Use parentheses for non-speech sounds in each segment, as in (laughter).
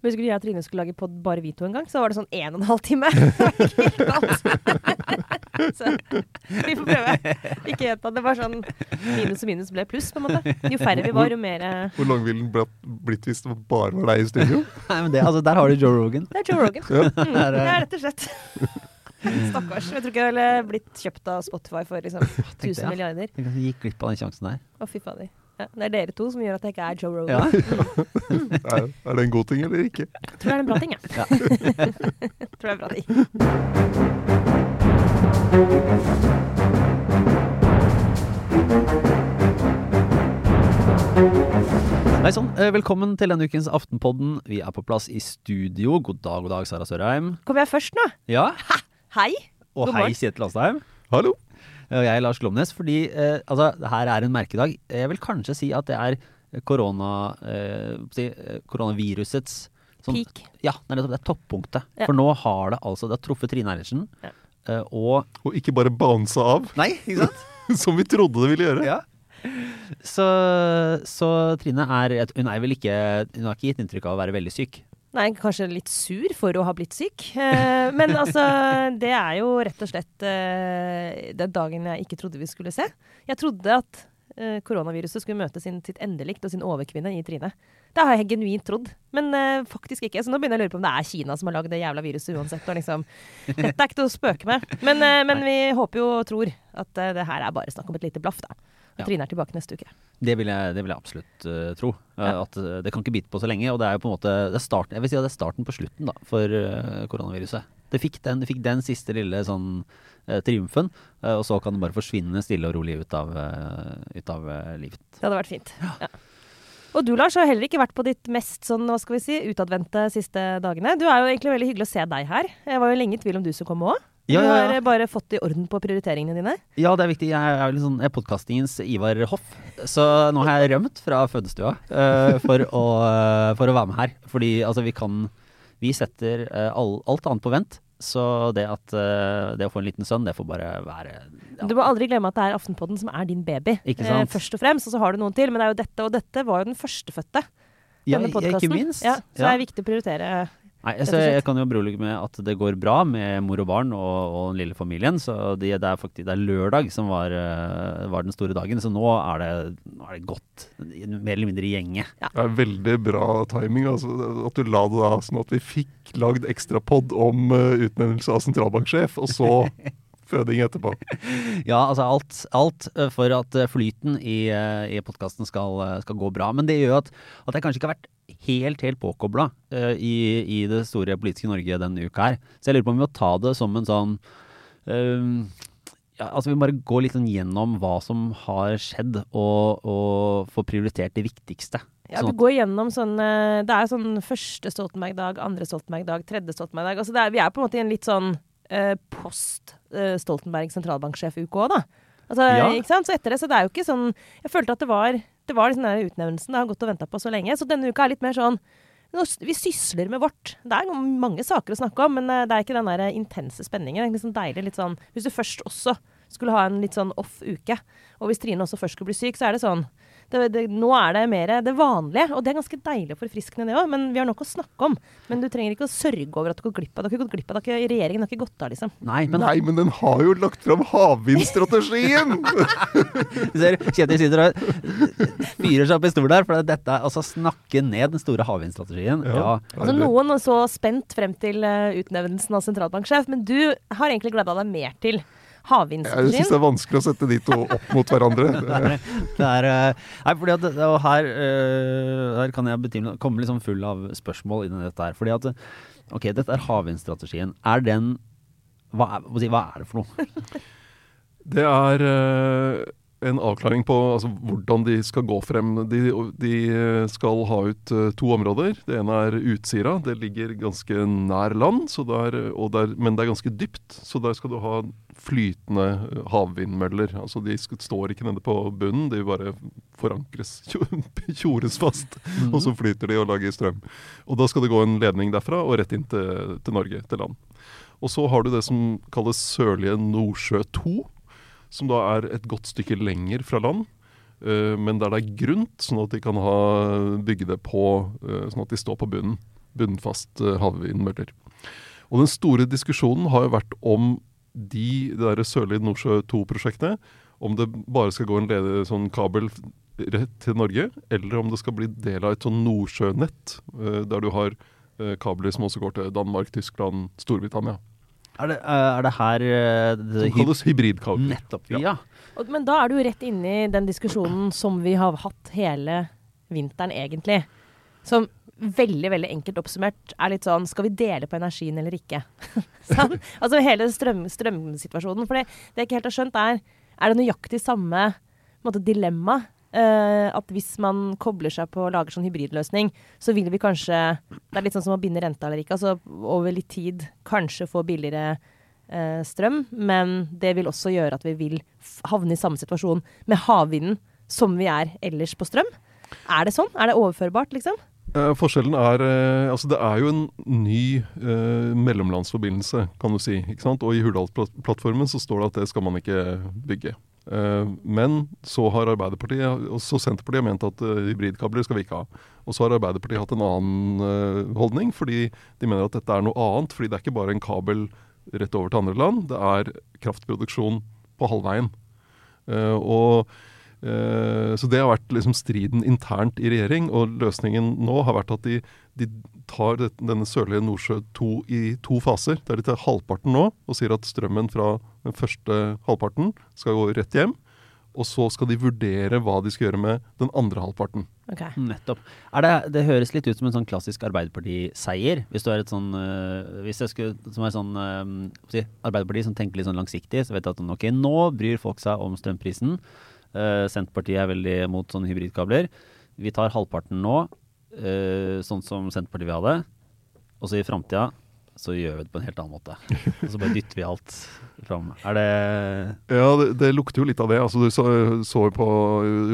Men Husker du jeg og Trine skulle lage pod bare vi to en gang? Så var det sånn en og en halv time. (laughs) Var. (laughs) Så vi får prøve. Ikke gjenta. Det var sånn minus og minus ble pluss, på en måte. Jo færre vi var, jo mer eh, Hvor lang ville den blitt- blitt hvis det bare var deg i studio? (laughs) Nei, men det, altså, der har du Joe Rogan. Det er Joe Rogan. Ja. Mm, det er rett og slett. Stakkars. Jeg tror ikke jeg ville blitt kjøpt av Spotify for liksom 1000 milliarder. Jeg gikk glipp av den sjansen der. Å, fy fader. Ja, det er dere to som gjør at jeg ikke er Joe Rogan. (laughs) (laughs) Er, er det en god ting eller ikke? Jeg tror det er en bra ting, jeg. Ja. (laughs) tror det er en bra ting. Nei, sånn. eh, Velkommen til denne ukens Aftenpodden. Vi er på plass i studio. God dag, god dag, Sara Sørheim. Kommer jeg først nå? Ja, Hei! og God hei, morgen. Kjetil Astheim. Hallo? Og jeg er Lars Glomnes, fordi eh, altså, her er en merkedag. Jeg vil kanskje si at det er korona, eh, eh, koronavirusets sånn- Peak. Ja, er det er toppunktet. Ja. For nå har det altså Det har truffet Trine Eilertsen. Ja. eh, og Og ikke bare bounsa av, Nei, ikke sant? (laughs) som vi trodde det ville gjøre. Ja. Så, så Trine er Hun er vel ikke Hun har ikke gitt inntrykk av å være veldig syk. Nei, kanskje litt sur for å ha blitt syk. Eh, men altså, det er jo rett og slett eh, den dagen jeg ikke trodde vi skulle se. Jeg trodde at eh, koronaviruset skulle møte sin, sitt endelikt og sin overkvinne i Trine. Det har jeg genuint trodd, men eh, faktisk ikke. Så nå begynner jeg å lure på om det er Kina som har lagd det jævla viruset uansett. Og liksom, dette er ikke til å spøke med. Men, eh, men vi håper jo og tror at eh, det her er bare snakk om et lite blaff, da. Ja. Trine er tilbake neste uke. Det vil jeg, det vil jeg absolutt uh, tro. Eh, Ja. At eh, det kan ikke bite på så lenge. Og det er jo på en måte det er starten, Jeg vil si at det er starten på slutten da, for uh, koronaviruset. Det fikk den, det fikk den siste lille sånn triumfen, og så kan det bare forsvinne stille og rolig ut av, ut av livet. Det hadde vært fint. Ja. Og du, Lars, har heller ikke vært på ditt mest sånn, hva skal vi si, utadvendte siste dagene. Du er jo egentlig veldig hyggelig å se deg her. Jeg var jo lenge i tvil om du skulle komme òg. Ja, du ja, har eh, bare fått i orden på prioriteringene dine. Ja, det er viktig. Jeg er liksom, sånn jeg er podkastingens Ivar Hoff. Så nå har jeg rømt fra fødestua uh, for, å, uh, for å være med her. Fordi altså, vi kan Vi setter uh, all, alt annet på vent. Så det at det å få en liten sønn, det får bare være ja. Du må aldri glemme at det er Aftenpodden som er din baby. Først og fremst, og så har du noen til. Men det er jo dette, og dette var jo den førstefødte. Ja, ikke minst. Ja, så det er viktig å prioritere. Nei, rett og jeg kan jo berolige med at det går bra med mor og barn og, og den lille familien. Så det, det er faktisk det er lørdag som var, eh, var den store dagen. Så nå er det, nå er det godt. Mer eller mindre i gjenge. Det er veldig bra timing. Altså, at du la det da sånn at vi fikk lagd ekstrapod om uh, utnevnelse av sentralbanksjef, og så (laughs) føding etterpå. (laughs) Ja, altså alt, alt eh, for at eh, flyten i, eh, i podkasten skal, skal gå bra. Men det gjør at, at jeg kanskje ikke har vært helt, helt påkobla i, i det store politiske Norge denne uka her. Så jeg lurer på om vi må ta det som en sånn uh, ja, altså Vi må bare gå litt sånn gjennom hva som har skjedd, og, og få prioritert det viktigste. Ja, Sånn vi går gjennom sånn Det er sånn første Stoltenberg-dag, andre Stoltenberg-dag, tredje Stoltenberg-dag. Altså er, vi er på en måte i en litt sånn eh, post eh, Stoltenberg sentralbanksjef-uke òg, da. Altså, Ja. ikke sant? Så etter det, så det er jo ikke sånn Jeg følte at det var Det var liksom den utnevnelsen det har gått og venta på så lenge. Så denne uka er litt mer sånn vi sysler med vårt. Det er mange saker å snakke om, men eh, det er ikke den der intense spenningen. Det er liksom deilig litt sånn Hvis du først også skulle ha en litt sånn off uke, og hvis Trine også først skulle bli syk, så er det sånn det, det, nå er det mer det vanlige, og det er ganske deilig og forfriskende, det òg. Men vi har nok å snakke om. Men du trenger ikke å sørge over at du gått glipp av det. Har ikke gått glipp av det. Regjeringen har ikke gått av, liksom. Nei, men Nei, men den har jo lagt fram havvindstrategien! Du (laughs) ser Kjetil sitter og fyrer seg opp i stolen der. For dette er altså snakke ned den store havvindstrategien. Ja. Ja. Altså, noen så spent frem til eh, utnevnelsen av sentralbanksjef, men du har egentlig gleda deg mer til Jeg syns det er vanskelig å sette de to opp mot hverandre. (laughs) Det er eh, Nei, fordi at det- og her, eh, her kan jeg betimelig komme liksom full av spørsmål inn i dette her. Fordi at Ok, dette er havvindstrategien. Er den hva er, hva er det for noe? (laughs) Det er eh, en avklaring på altså, hvordan de skal gå frem. De, de skal ha ut eh, to områder. Det ene er Utsira. Det ligger ganske nær land, så der, og der, men det er ganske dypt. Så der skal du ha flytende havvindmøller. Altså De står ikke nede på bunnen, de bare forankres, (laughs) tjores fast. Og så flyter de og lager strøm. Og da skal det gå en ledning derfra og rett inn til, til Norge, til land. Og så har du det som kalles Sørlige Nordsjø 2, som da er et godt stykke lenger fra land. eh, men der det er grunt, sånn at de kan ha bygge det på, eh, sånn at de står på bunnen. bunnfast eh, havvindmøller. Og den store diskusjonen har jo vært om de, det der sørlige Nordsjø 2-prosjektet, om det bare skal gå en ledig sånn kabel rett til Norge, eller om det skal bli del av et sånn nordsjønett, eh, der du har eh, kabler som også går til Danmark, Tyskland, Storbritannia. Er det, er det her eh, det, Som kalles hybridkabel. Nettopp. Ja. Ja. Men da er du rett inne i den diskusjonen som vi har hatt hele vinteren, egentlig. Som veldig veldig enkelt oppsummert er litt sånn Skal vi dele på energien eller ikke? (laughs) sånn? Altså hele strøm, strømsituasjonen. For det, jeg ikke helt har skjønt, er Er det nøyaktig samme måte, dilemma? Uh, at hvis man kobler seg på og lager sånn hybridløsning, så vil vi kanskje Det er litt sånn som å binde renta eller ikke. Altså over litt tid kanskje få billigere uh, strøm, men det vil også gjøre at vi vil havne i samme situasjon med havvinden som vi er ellers på strøm. Er det sånn? Er det overførbart, liksom? Eh, forskjellen er eh, Altså, det er jo en ny eh, mellomlandsforbindelse, kan du si. ikke sant? Og i Hurdalsplattformen så står det at det skal man ikke bygge. Eh, men så har Arbeiderpartiet og så Senterpartiet ment at eh, hybridkabler skal vi ikke ha. Og så har Arbeiderpartiet hatt en annen eh, holdning, fordi de mener at dette er noe annet. Fordi det er ikke bare en kabel rett over til andre land, det er kraftproduksjon på halvveien. Og Så det har vært liksom striden internt i regjering, og løsningen nå har vært at de, de tar denne sørlige Nordsjø 2 i to faser. Der de tar halvparten nå og sier at strømmen fra den første halvparten skal gå rett hjem. Og så skal de vurdere hva de skal gjøre med den andre halvparten. Ok. Nettopp. Er det, det høres litt ut som en sånn klassisk Arbeiderparti-seier. Hvis du er et sånn øh, Hvis jeg skulle Som er sånn øh, Arbeiderparti som tenker litt sånn langsiktig, så vet jeg at ok, nå bryr folk seg om strømprisen. Eh, Senterpartiet er veldig mot sånne hybridkabler. Vi tar halvparten nå, eh, sånn som Senterpartiet vil ha det. Og så i framtida så gjør vi det på en helt annen måte. Og så bare dytter vi alt fram. Er det Ja, det, det lukter jo litt av det. Altså, du så, så jo på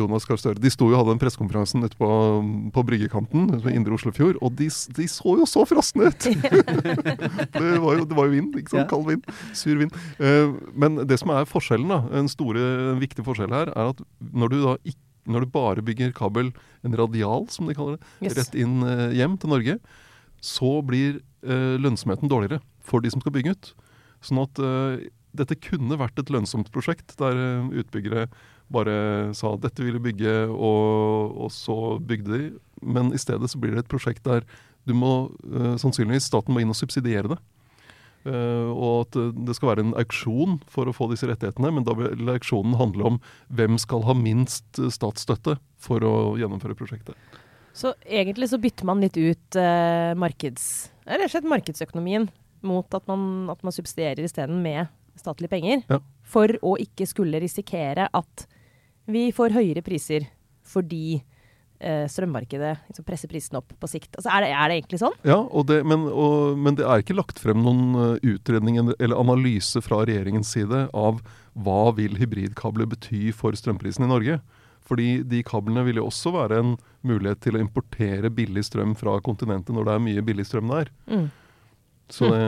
Jonas Gahr Støre. De sto jo og hadde den pressekonferanse ute på, på bryggekanten ved Indre Oslofjord, og de, de så jo så frosne ut! (laughs) (laughs) det, var jo, det var jo vind, ikke sant? Ja. Kald vind. Sur vind. Eh, men det som er forskjellen, da, en store, en viktig forskjell her, er at når du da ikke når du bare bygger kabel, en radial som de kaller det, Yes. rett inn eh, hjem til Norge, så blir eh, lønnsomheten dårligere for de som skal bygge ut. Sånn at eh, dette kunne vært et lønnsomt prosjekt der eh, utbyggere bare sa dette vil vi bygge, og, og så bygde de. Men i stedet så blir det et prosjekt der du må eh, sannsynligvis staten må inn og subsidiere det. Uh, og at eh, det skal være en auksjon for å få disse rettighetene, men da vil auksjonen handle om hvem skal ha minst statsstøtte for å gjennomføre prosjektet. Så egentlig så bytter man litt ut eh, markeds... Rett og slett markedsøkonomien mot at man, at man subsidierer isteden med statlige penger. Ja. For å ikke skulle risikere at vi får høyere priser fordi eh, strømmarkedet liksom presser prisene opp på sikt. Altså, er, det, er det egentlig sånn? Ja, og det, men, og, men det er ikke lagt frem noen eh, utredning eller- eller analyse fra regjeringens side av hva vil hybridkabler bety for strømprisen i Norge. Fordi de kablene vil jo også være en mulighet til å importere billig strøm fra kontinentet når det er mye billig strøm der. Mm. Så det,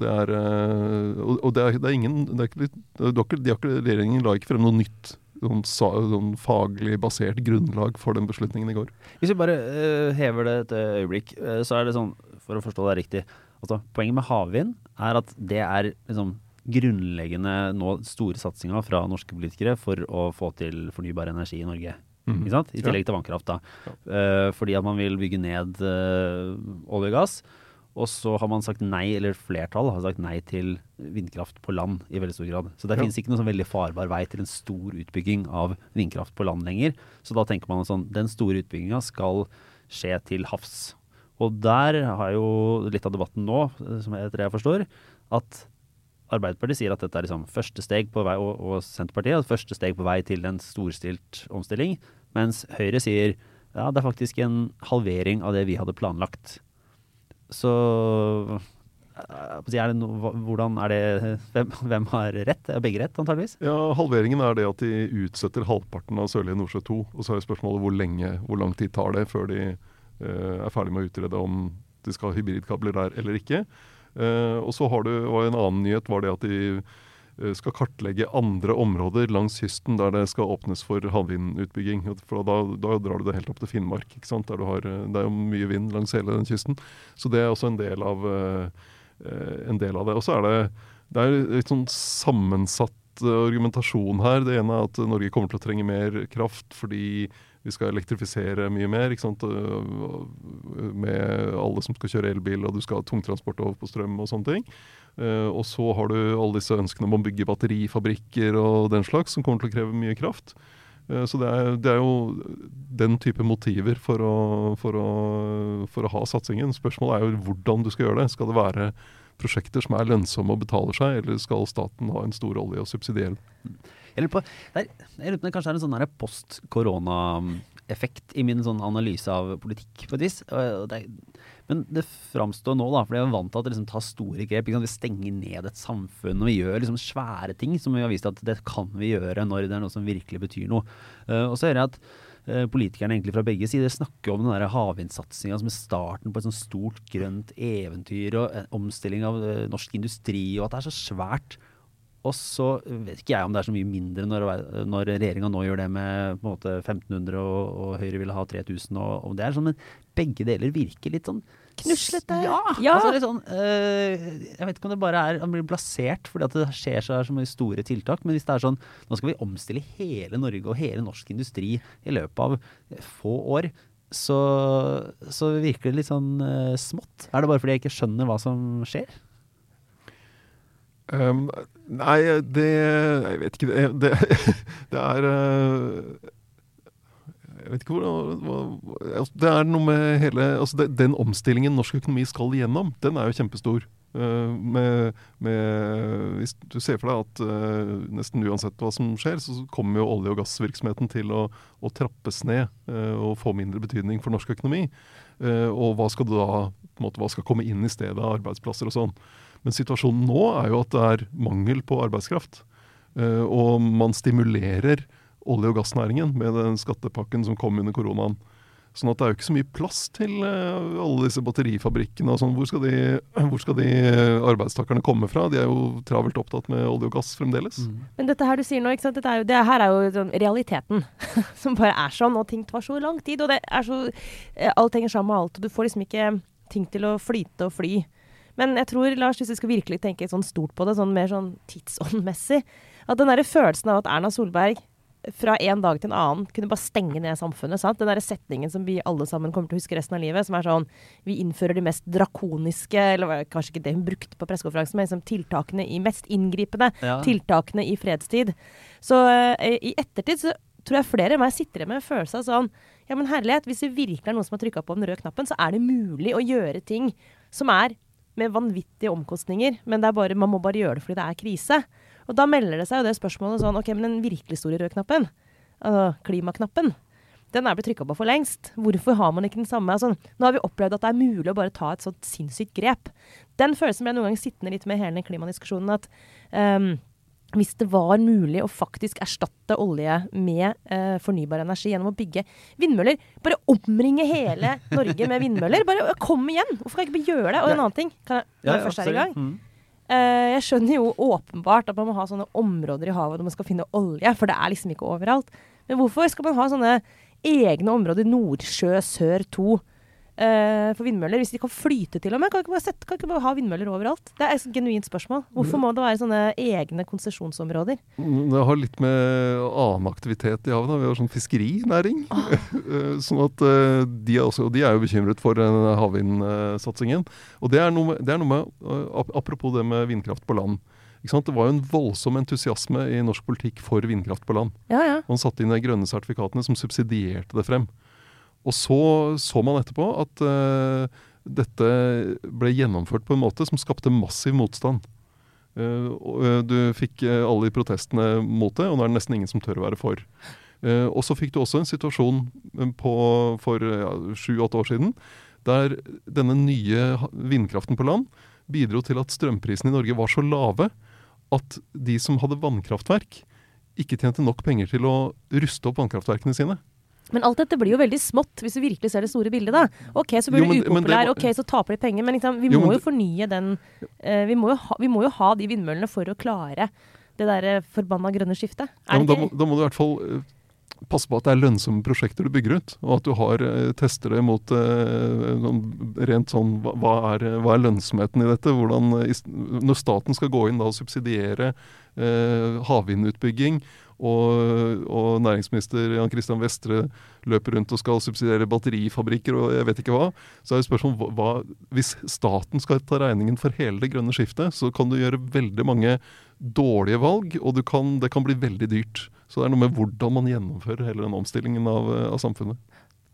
det er eh, Og, det, er, det er ingen det er ikke, de har ikke, Regjeringen la ikke frem noe nytt noen, sa, sånn faglig basert grunnlag for den beslutningen i går. Hvis vi bare uh, hever det et øyeblikk, uh, så er det sånn, for å forstå det riktig altså, Poenget med havvind er at det er liksom grunnleggende nå store satsinga fra norske politikere for å få til fornybar energi i Norge. Mm. Ikke sant? I tillegg til vannkraft. da. Eh, fordi at man vil bygge ned uh, olje og gass. Og så har man sagt nei, eller flertall har sagt nei til vindkraft på land i veldig stor grad. Så det Ja. finnes ikke noen sånn veldig farbar vei til en stor utbygging av vindkraft på land lenger. Så da tenker man sånn, den store utbygginga skal skje til havs. Og der har jo litt av debatten nå, eh, som jeg, jeg forstår, at Arbeiderpartiet sier at dette er liksom første steg på vei, og, og Senterpartiet at første steg på vei til en storstilt omstilling, mens Høyre sier ja, det er faktisk en halvering av det vi hadde planlagt. Så eh, er det no, hvordan er det hvem, hvem har rett? Er begge rett, antageligvis? Ja, Halveringen er det at de utsetter halvparten av Sørlige Nordsjø 2. Og så er spørsmålet hvor lenge, hvor lang tid tar det før de eh, er ferdig med å utrede om de skal ha hybridkabler der eller ikke. Eh, og så har du, og En annen nyhet var det at de eh, skal kartlegge andre områder langs kysten der det skal åpnes for havvindutbygging. For da, da drar du det helt opp til Finnmark. ikke sant? Har, eh, det er jo mye vind langs hele den kysten. Så det er også en del av, en del av det. Og så er det, det er litt sånn sammensatt argumentasjon her. Det ene er at Norge kommer til å trenge mer kraft fordi vi skal elektrifisere mye mer. Med alle som skal kjøre elbil, og du skal ha tungtransport over på strøm og sånne ting. Og så har du alle disse ønskene om å bygge batterifabrikker og den slags, som kommer til å kreve mye kraft. Så det er, det er jo den type motiver for å, for, å, for å, ha satsingen. Spørsmålet er jo hvordan du skal gjøre det. Skal det være prosjekter som er lønnsomme og betaler seg, eller skal staten ha en stor i å subsidiere? Jeg lurer på, det det kanskje er en sånn post-korona-effekt i min sånn analyse av politikk, på et vis. Men det framstår nå, da, for jeg er vant til det liksom tar store grep. Vi stenger ned et samfunn, og vi gjør liksom svære ting som vi har vist at det kan vi gjøre når det er noe som virkelig betyr noe. Uh, og så hører jeg at uh, politikerne egentlig fra begge sider snakker om den havvindsatsinga som er starten på et sånt stort grønt eventyr og uh, omstilling av norsk industri, og at det er så svært. Og så vet ikke jeg om det er så mye mindre når, når regjeringa nå gjør det med på en måte 1500 og, og Høyre vil ha 3000. Og, og det er sånn, Men begge deler virker litt sånn Knuslete. Ja! ja. Altså litt sånn, øh, jeg vet ikke om det bare er han blir blasert fordi at det skjer så, så mye store tiltak. Men hvis det er sånn nå skal vi omstille hele Norge og hele norsk industri i løpet av få år, så, så virker det litt sånn øh, smått. Er det bare fordi jeg ikke skjønner hva som skjer? Um, nei, det Jeg vet ikke. Det, det, (laughs) det er uh, Jeg vet ikke hvor altså, Det er noe med hele altså det, Den omstillingen norsk økonomi skal igjennom, den er jo kjempestor. Uh, med, med, hvis du ser for deg at uh, nesten uansett hva som skjer, så kommer jo olje- og gassvirksomheten til å, å trappes ned og få mindre betydning for norsk økonomi. og hva skal, da, måte, hva skal komme inn i stedet av arbeidsplasser og sånn. Men situasjonen nå er jo at det er mangel på arbeidskraft. Uh, og man stimulerer olje- og gassnæringen med den skattepakken som kom under koronaen. Sånn at det er jo ikke så mye plass til uh, alle disse batterifabrikkene og sånn. Hvor, skal de, (clears throat) hvor skal de arbeidstakerne komme fra? De er jo travelt opptatt med olje og gass fremdeles. Mm. Men dette her du sier nå, ikke sant? Er jo, det her er jo sånn realiteten. (laughs) som bare er sånn. Og ting tar så lang tid. Og det er så eh, Alt henger sammen med alt. Og du får liksom ikke ting til å flyte og fly. Men jeg tror, Lars, hvis vi skal virkelig tenke sånn stort på det, sånn mer sånn tidsåndmessig At den derre følelsen av at Erna Solberg fra en dag til en annen kunne bare stenge ned samfunnet. sant? Den der setningen som vi alle sammen kommer til å huske resten av livet, som er sånn Vi innfører de mest drakoniske, eller kanskje ikke det hun brukte på pressekonferansen, men liksom tiltakene i mest inngripende ja. tiltakene i fredstid. Så uh, i ettertid så tror jeg flere enn meg sitter igjen med en følelse av sånn Ja, men herlighet, hvis det virkelig er noen som har trykka på den røde knappen, så er det mulig å gjøre ting som er med vanvittige omkostninger, men bare, man må bare gjøre det fordi det er krise. Og da melder det seg jo det spørsmålet sånn OK, men den virkelig store røde-knappen, altså klimaknappen, den er blitt trykka på for lengst. Hvorfor har man ikke den samme? Altså, nå har vi opplevd at det er mulig å bare ta et sånt sinnssykt grep. Den følelsen ble jeg noen ganger sittende litt med hele den klimadiskusjonen. at um, hvis det var mulig å faktisk erstatte olje med eh, fornybar energi gjennom å bygge vindmøller. Bare omringe hele (laughs) Norge med vindmøller. Bare kom igjen! Hvorfor kan jeg ikke gjøre det? Og en annen ting, kan jeg, når jeg først er i gang. Mm. Eh, jeg skjønner jo åpenbart at man må ha sånne områder i havet hvor man skal finne olje, for det er liksom ikke overalt. Men hvorfor skal man ha sånne egne områder, Nordsjø sør 2? Uh, for vindmøller. Hvis de kan flyte til og med, kan ikke bare, sette, kan ikke bare ha vindmøller overalt? Det er et genuint spørsmål. Hvorfor må det være sånne egne konsesjonsområder? Mm, det har litt med annen aktivitet i havet. Vi har sånn fiskerinæring. Ah. (laughs) sånn at uh, de, er også, de er jo bekymret for havvindsatsingen. Og det er noe det er noe med Apropos det med vindkraft på land. Det var jo en voldsom entusiasme i norsk politikk for vindkraft på land. Ja, ja. Man satte inn de grønne sertifikatene som subsidierte det frem. Og så så man etterpå at uh, dette ble gjennomført på en måte som skapte massiv motstand. Uh, du fikk uh, alle de protestene mot det, og nå er det nesten ingen som tør å være for. og så fikk du også en situasjon på, for sju-åtte år siden der denne nye vindkraften på land bidro til at strømprisene i Norge var så lave at de som hadde vannkraftverk, ikke tjente nok penger til å ruste opp vannkraftverkene sine. Men alt dette blir jo veldig smått, hvis du virkelig ser det store bildet. da. Ok, så blir du upopulær, ok, så taper de penger. Men liksom, vi jo, må jo fornye den uh, vi, må jo ha, vi, må jo ha, de vindmøllene for å klare det derre forbanna grønne skiftet? Ja, men da, må, da må du i hvert fall eh, passe på at det er lønnsomme prosjekter du bygger ut, og at du har eh, tester det mot eh, rent sånn hva, hva, er, hva er lønnsomheten i dette? Hvordan, eh, når staten skal gå inn da og subsidiere eh, havvindutbygging, og, og næringsminister Jan Christian Vestre løper rundt og skal subsidiere batterifabrikker og jeg vet ikke hva, så er det spørsmålet hva, Hvis staten skal ta regningen for hele det grønne skiftet, så kan du gjøre veldig mange dårlige valg, og kan, det kan bli veldig dyrt. Så det er noe med hvordan man gjennomfører hele den omstillingen av, av samfunnet.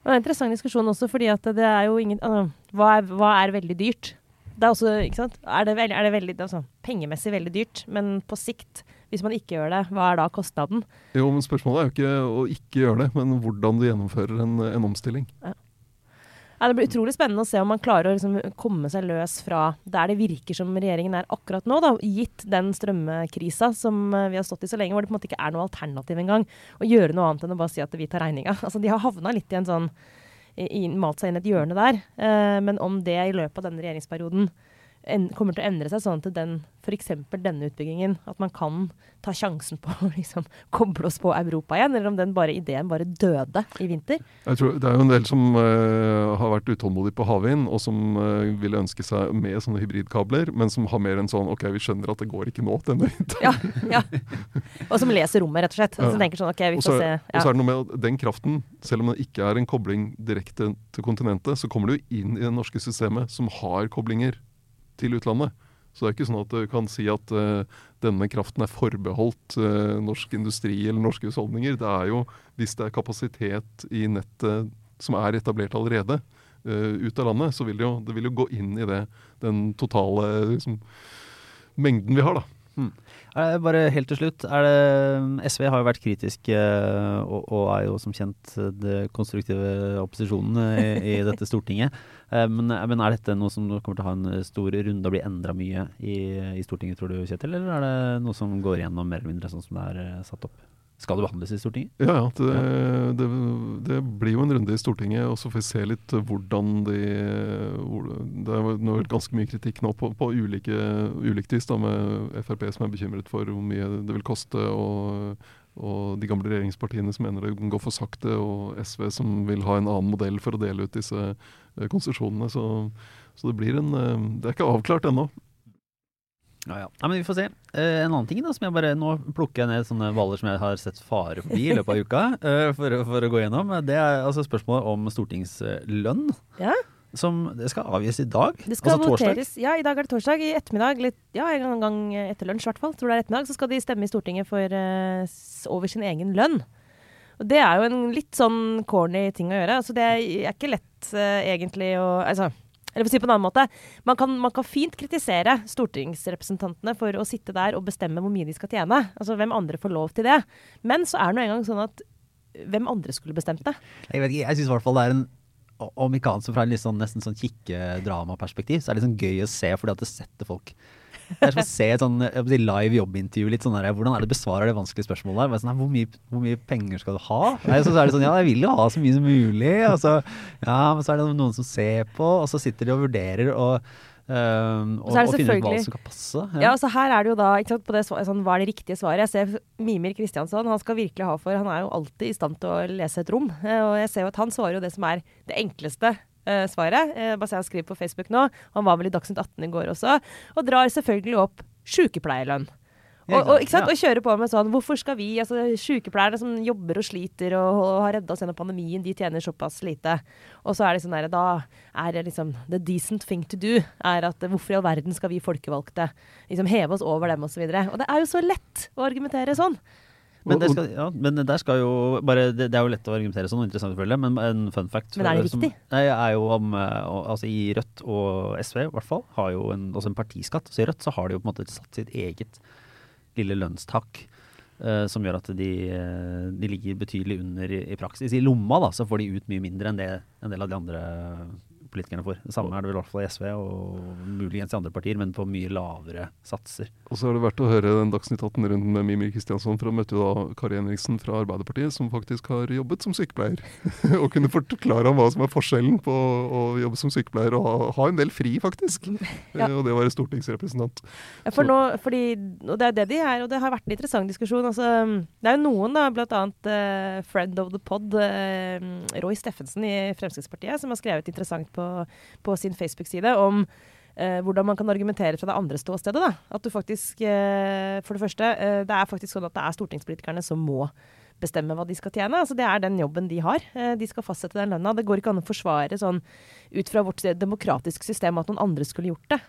Det er en interessant diskusjon også, fordi at det er jo ingen altså, hva, er, hva er veldig dyrt? Det er også, ikke sant? Er det, er det veldig, altså, pengemessig veldig dyrt, men på sikt, hvis man ikke gjør det, hva er da kostnaden? Jo, men Spørsmålet er jo ikke å ikke gjøre det, men hvordan du gjennomfører en, en omstilling. Ja, det blir utrolig spennende å se om man klarer å liksom komme seg løs fra der det virker som regjeringen er akkurat nå, da, gitt den strømkrisa som eh, vi har stått i så lenge, hvor det på en måte ikke er noe alternativ engang. Å gjøre noe annet enn å bare si at vi tar regninga. (laughs) Altså, de har havna litt i en sånn i, i- Malt seg inn et hjørne der. Eh, men om det i løpet av denne regjeringsperioden en, kommer til å endre seg sånn at den, f.eks. denne utbyggingen, at man kan ta sjansen på å liksom, koble oss på Europa igjen, eller om den bare, ideen bare døde i vinter. Jeg tror Det er jo en del som uh, har vært utålmodige på havvind, og som uh, ville ønske seg med sånne hybridkabler, men som har mer enn sånn OK, vi skjønner at det går ikke nå denne vinteren. Ja, ja. Og som leser rommet, rett og slett. Og Ja. som tenker sånn OK, vi så får se. er, og så er det noe med at den kraften, selv om det ikke er en kobling direkte til kontinentet, så kommer det jo inn i det norske systemet som har koblinger til utlandet. Så det er ikke sånn at du kan si at uh, denne kraften er forbeholdt uh, norsk industri eller norske husholdninger. Det er jo hvis det er kapasitet i nettet som er etablert allerede uh, ut av landet, så vil det jo, det vil jo gå inn i det, den totale liksom, mengden vi har, da. Det bare helt til slutt, er det, SV har jo vært kritisk eh, og, og er jo som kjent det konstruktive opposisjonen i, i (laughs) dette Stortinget. Eh, Men, men er dette noe som kommer til å ha en stor runde og bli endra mye i, i Stortinget, tror du Kjetil? Eller er det noe som går igjennom mer eller mindre sånn som det er eh, satt opp? Skal det behandles i Stortinget? Ja, ja. Det, det, det blir jo en runde i Stortinget, og så får vi se litt hvordan de hvor, Det er ganske mye kritikk nå på, på ulike, ulikt vis, da, med Frp som er bekymret for hvor mye det vil koste, og, og de gamle regjeringspartiene som mener det går for sakte, og SV som vil ha en annen modell for å dele ut disse eh, konsesjonene. Så, så det blir en eh, Det er ikke avklart ennå. Ja, ja. Nei, men vi får se. Eh, en annen ting da, som jeg bare, Nå plukker jeg ned sånne hvaler som jeg har sett fare forbi i løpet av uka, (laughs) eh, for, for å gå gjennom. Det er altså spørsmålet om stortingslønn. Ja. Som det skal avgis i dag. Det skal altså torsdag. voteres. Ja, i dag er det torsdag. I ettermiddag, litt, ja, en gang etter lunsj i hvert fall, tror det er ettermiddag, så skal de stemme i Stortinget for, uh, over sin egen lønn. Og det er jo en litt sånn corny ting å gjøre. Altså, det er ikke lett uh, egentlig å altså, eller for å si på en annen måte, man kan, man kan fint kritisere stortingsrepresentantene for å sitte der og bestemme hvor mye de skal tjene. Altså hvem andre får lov til det. Men så er det nå engang sånn at hvem andre skulle bestemt det? Jeg vet ikke, jeg syns i hvert fall det er en om ikke annet så fra en sånn, nesten sånn kikkedramaperspektiv, så er det liksom gøy å se fordi at det setter folk Det er som å se et sånn live jobbintervju. litt sånn der, Hvordan er det besvarer det vanskelige spørsmålet der? Sånn, hvor, mye, hvor mye penger skal du ha? Nei, så, så er det sånn, ja, jeg vil jo ha så mye som mulig. Og så, ja, men så er det noen som ser på, og så sitter de og vurderer og, Um, og, så er det og finner ut hva som kan passe. Ja, så her er det jo da sant, på det, sånn, Hva er det riktige svaret? Jeg ser Mimir Kristiansson, han skal virkelig ha for Han er jo alltid i stand til å lese et rom. eh, Og jeg ser jo at han svarer jo det som er det enkleste eh, svaret. Eh, han skriver på Facebook nå. Han var vel i Dagsnytt 18 i går også. Og drar selvfølgelig opp sykepleierlønn. Og, og, ikke sant? og kjører på med sånn Hvorfor skal vi, altså sykepleierne som jobber og sliter og, og har redda oss gjennom pandemien, de tjener såpass lite. Og så er det sånn der, da er det liksom The decent thing to do er at hvorfor i all verden skal vi folkevalgte liksom heve oss over dem osv. Og, så og det er jo så lett å argumentere sånn. Men, det skal, ja, men der skal jo bare, det, det er jo lett å argumentere sånn, og interessant selvfølgelig, men en fun fact Men er det som- riktig? Nei, er jo om, eh, altså I Rødt og SV i hvert fall har jo en, også en partiskatt. Så i Rødt så har de jo på en måte satt sitt eget lille lønnstak. Uh, som gjør at de, eh, de ligger betydelig under i, i praksis. I lomma da, så får de ut mye mindre enn det en del av de andre politikerne får. Det samme er det vel i hvert fall i SV og muligens i andre partier, men på mye lavere satser. Og så er det verdt å høre den Dagsnytt 18-runden med Mimir Kristiansson, for han møtte jo da Kari Henriksen fra Arbeiderpartiet, som faktisk har jobbet som sykepleier. (laughs) og kunne forklare ham hva som er forskjellen på å jobbe som sykepleier og ha, ha en del fri, faktisk. Ja. Eh, Og det å være stortingsrepresentant. Ja, for nå, fordi, og det er det de er, og det har vært en interessant diskusjon. Altså, det er jo noen, da, bl.a. Uh, friend of the pod, uh, Roy Steffensen i Fremskrittspartiet, som har skrevet interessant på, på sin Facebook-side om eh, hvordan man kan argumentere fra det andre ståstedet. Da. At du faktisk, eh, for det første, eh, det er faktisk sånn at det er stortingspolitikerne som må bestemme hva de skal tjene. Altså, det er den jobben de har. Eh, de skal fastsette den lønna. Det går ikke an å forsvare sånn ut fra vårt demokratiske system at noen andre skulle gjort det.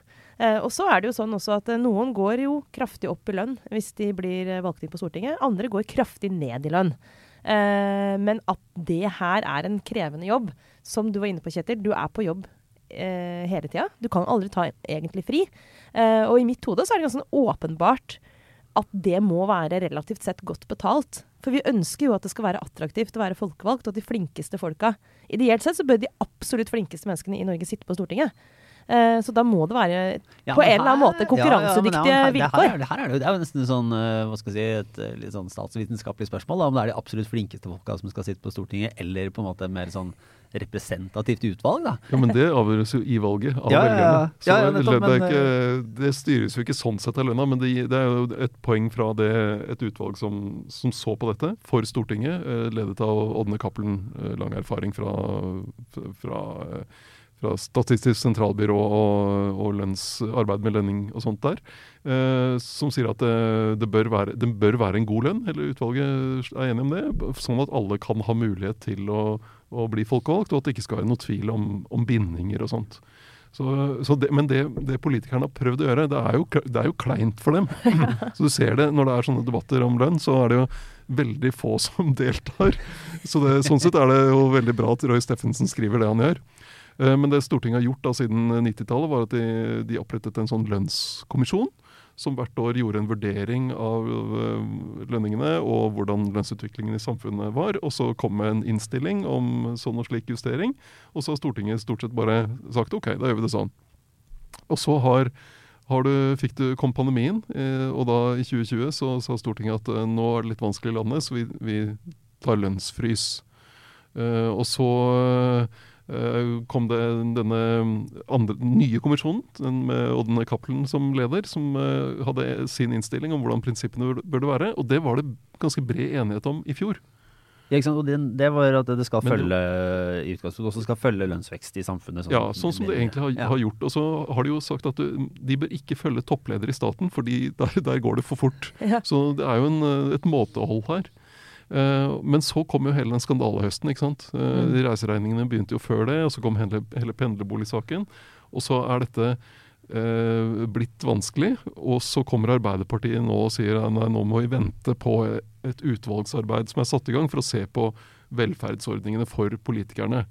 Eh, og så er det jo sånn også at eh, noen går jo kraftig opp i lønn hvis de blir valgt inn på Stortinget. Andre går kraftig ned i lønn. Eh, men at det her er en krevende jobb, som du var inne på, Kjetil. Du er på jobb eh, hele tida. Du kan aldri ta egentlig fri. Eh, og i mitt hode så er det ganske åpenbart at det må være relativt sett godt betalt. For vi ønsker jo at det skal være attraktivt å være folkevalgt, og at de flinkeste folka Ideelt sett så bør de absolutt flinkeste menneskene i Norge sitte på Stortinget. Eh, så da må det være Ja, på en eller annen måte konkurransedyktige ja, ja, vilkår. Det, her, det, her er det, er jo nesten sånn, eh, hva skal jeg si, et eh, litt sånn statsvitenskapelig spørsmål. Da, om det er de absolutt flinkeste folka som skal sitte på Stortinget, eller på en måte mer sånn representativt utvalg. da. Ja, men det avgjøres jo i valget av velgerne. Så Ja, ja, det, nettopp, det, er men, ikke, det styres jo ikke sånn sett av lønna, men det, det er jo et poeng fra det, et utvalg som, som så på dette for Stortinget, ledet av Ådne Cappelen, lang erfaring fra, fra, fra Statistisk sentralbyrå og, og lønns, arbeid med lønning og sånt der, eh, som sier at det, det, bør være, det bør være en god lønn. eller utvalget er enig om det, sånn at alle kan ha mulighet til å, å bli folkevalgt, og at det ikke skal være noe tvil om, om bindinger og sånt. Så, så det, men det, det politikerne har prøvd å gjøre, det er, jo, det er jo kleint for dem. (laughs) Så du ser det når det er sånne debatter om lønn, så er det jo veldig få som (laughs) deltar. Så det, sånn sett er det jo veldig bra at Roy Steffensen skriver det han gjør. Eh, Men det Stortinget har gjort da siden 90-tallet, var at de, de opprettet en sånn lønnskommisjon. Som hvert år gjorde en vurdering av eh, lønningene og hvordan lønnsutviklingen i samfunnet var. Og så kom med en innstilling om sånn og slik justering. Og så har Stortinget stort sett bare sagt OK, da gjør vi det sånn. Og så har, du, fikk du, kom pandemien, eh, og da i 2020 så sa Stortinget at nå er det litt vanskelig i landet, så vi, vi tar lønnsfrys. Og så kom det denne andre, nye kommisjonen, den med Odden Cappelen som leder, som eh, hadde sin innstilling om hvordan prinsippene burde, være. Og det var det ganske bred enighet om i fjor. Ja, ikke sant? Og det, det var at det skal Men følge i utgangspunktet også skal følge lønnsvekst i samfunnet. Ja, sånn som det egentlig har, Ja. har gjort. Og så har de jo sagt at du, de bør ikke følge toppleder i staten, fordi der, der går det for fort. Ja. Så det er jo en, eh, et måtehold her. Eh, men så kom jo hele den skandalehøsten. ikke sant? Eh, Mm. de Reiseregningene begynte jo før det, og så kom hele, hele pendlerboligsaken. Og så er dette eh, blitt vanskelig. Og så kommer Arbeiderpartiet nå og sier at nei, nå må vi vente på et utvalgsarbeid som er satt i gang for å se på velferdsordningene for politikerne.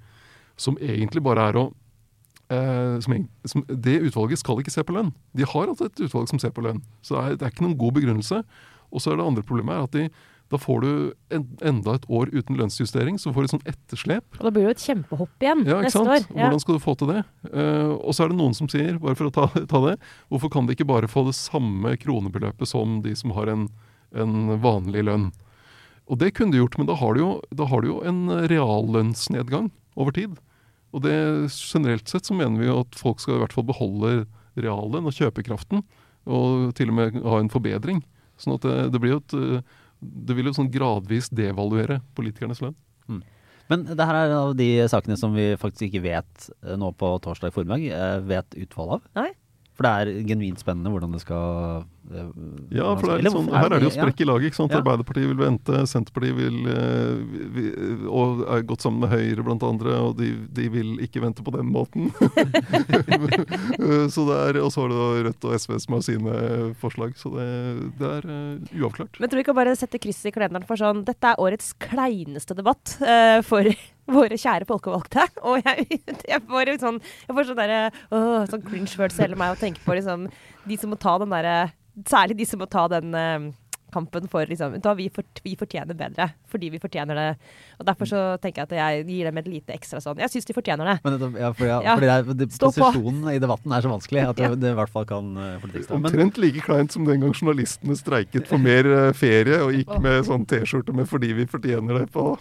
Som egentlig bare er å eh, som, som, Det utvalget skal ikke se på lønn. De har altså et utvalg som ser på lønn. Så det er, det er ikke noen god begrunnelse. Og så er det andre problemet er at de, da får du en, enda et år uten lønnsjustering, så får du et sånt etterslep. Og da blir det jo et kjempehopp igjen Ja, neste sant? år. Ja. Hvordan skal du få til det? Uh, og så er det noen som sier, bare for å ta, ta det, hvorfor kan de ikke bare få det samme kronebeløpet som de som har en, en vanlig lønn? Og det kunne de gjort, men da har du jo, da har du jo en reallønnsnedgang over tid. Og det generelt sett så mener vi jo at folk skal i hvert fall beholde reallønn og kjøpekraften, og til og med ha en forbedring. Sånn at det, det blir jo et eh, Det vil jo sånn gradvis devaluere politikernes lønn. Men det her er en av de sakene som vi faktisk ikke vet eh, nå på torsdag formiddag, eh, vet utfallet av. Nei. For det er genuint spennende hvordan det skal eh, Ja, for det er litt sånn, her er det jo sprekk i laget. ikke sant? Ja. Arbeiderpartiet vil vente, Senterpartiet vil, eh, vi, vi- og er gått sammen med Høyre blant andre, og de, de vil ikke vente på den måten. (laughs) så det er, Og så har det da Rødt og SV som har sine forslag. Så det, det er uh, uavklart. Men tror du ikke bare sette krysset i kalenderen for sånn Dette er årets kleineste debatt uh, for våre kjære folkevalgte. (laughs) Og jeg, jeg får sånn Jeg får sånn derre åh, sånn cringe-følelse hele meg og tenker på liksom de som må ta den derre Særlig de som må ta den uh, kampen for liksom, da vi, fort, vi fortjener bedre. Fordi vi fortjener det. Og Derfor så tenker jeg at jeg gir dem et lite ekstra sånn Jeg syns de fortjener det. Men det, ja, for, ja, Ja. fordi det det, posisjonen på. i debatten er så vanskelig at det, Ja. det i hvert fall kan uh, ekstra. Men Omtrent like kleint som den gang journalistene streiket for mer uh, ferie og gikk med sånn T-skjorte med 'fordi vi fortjener det' på.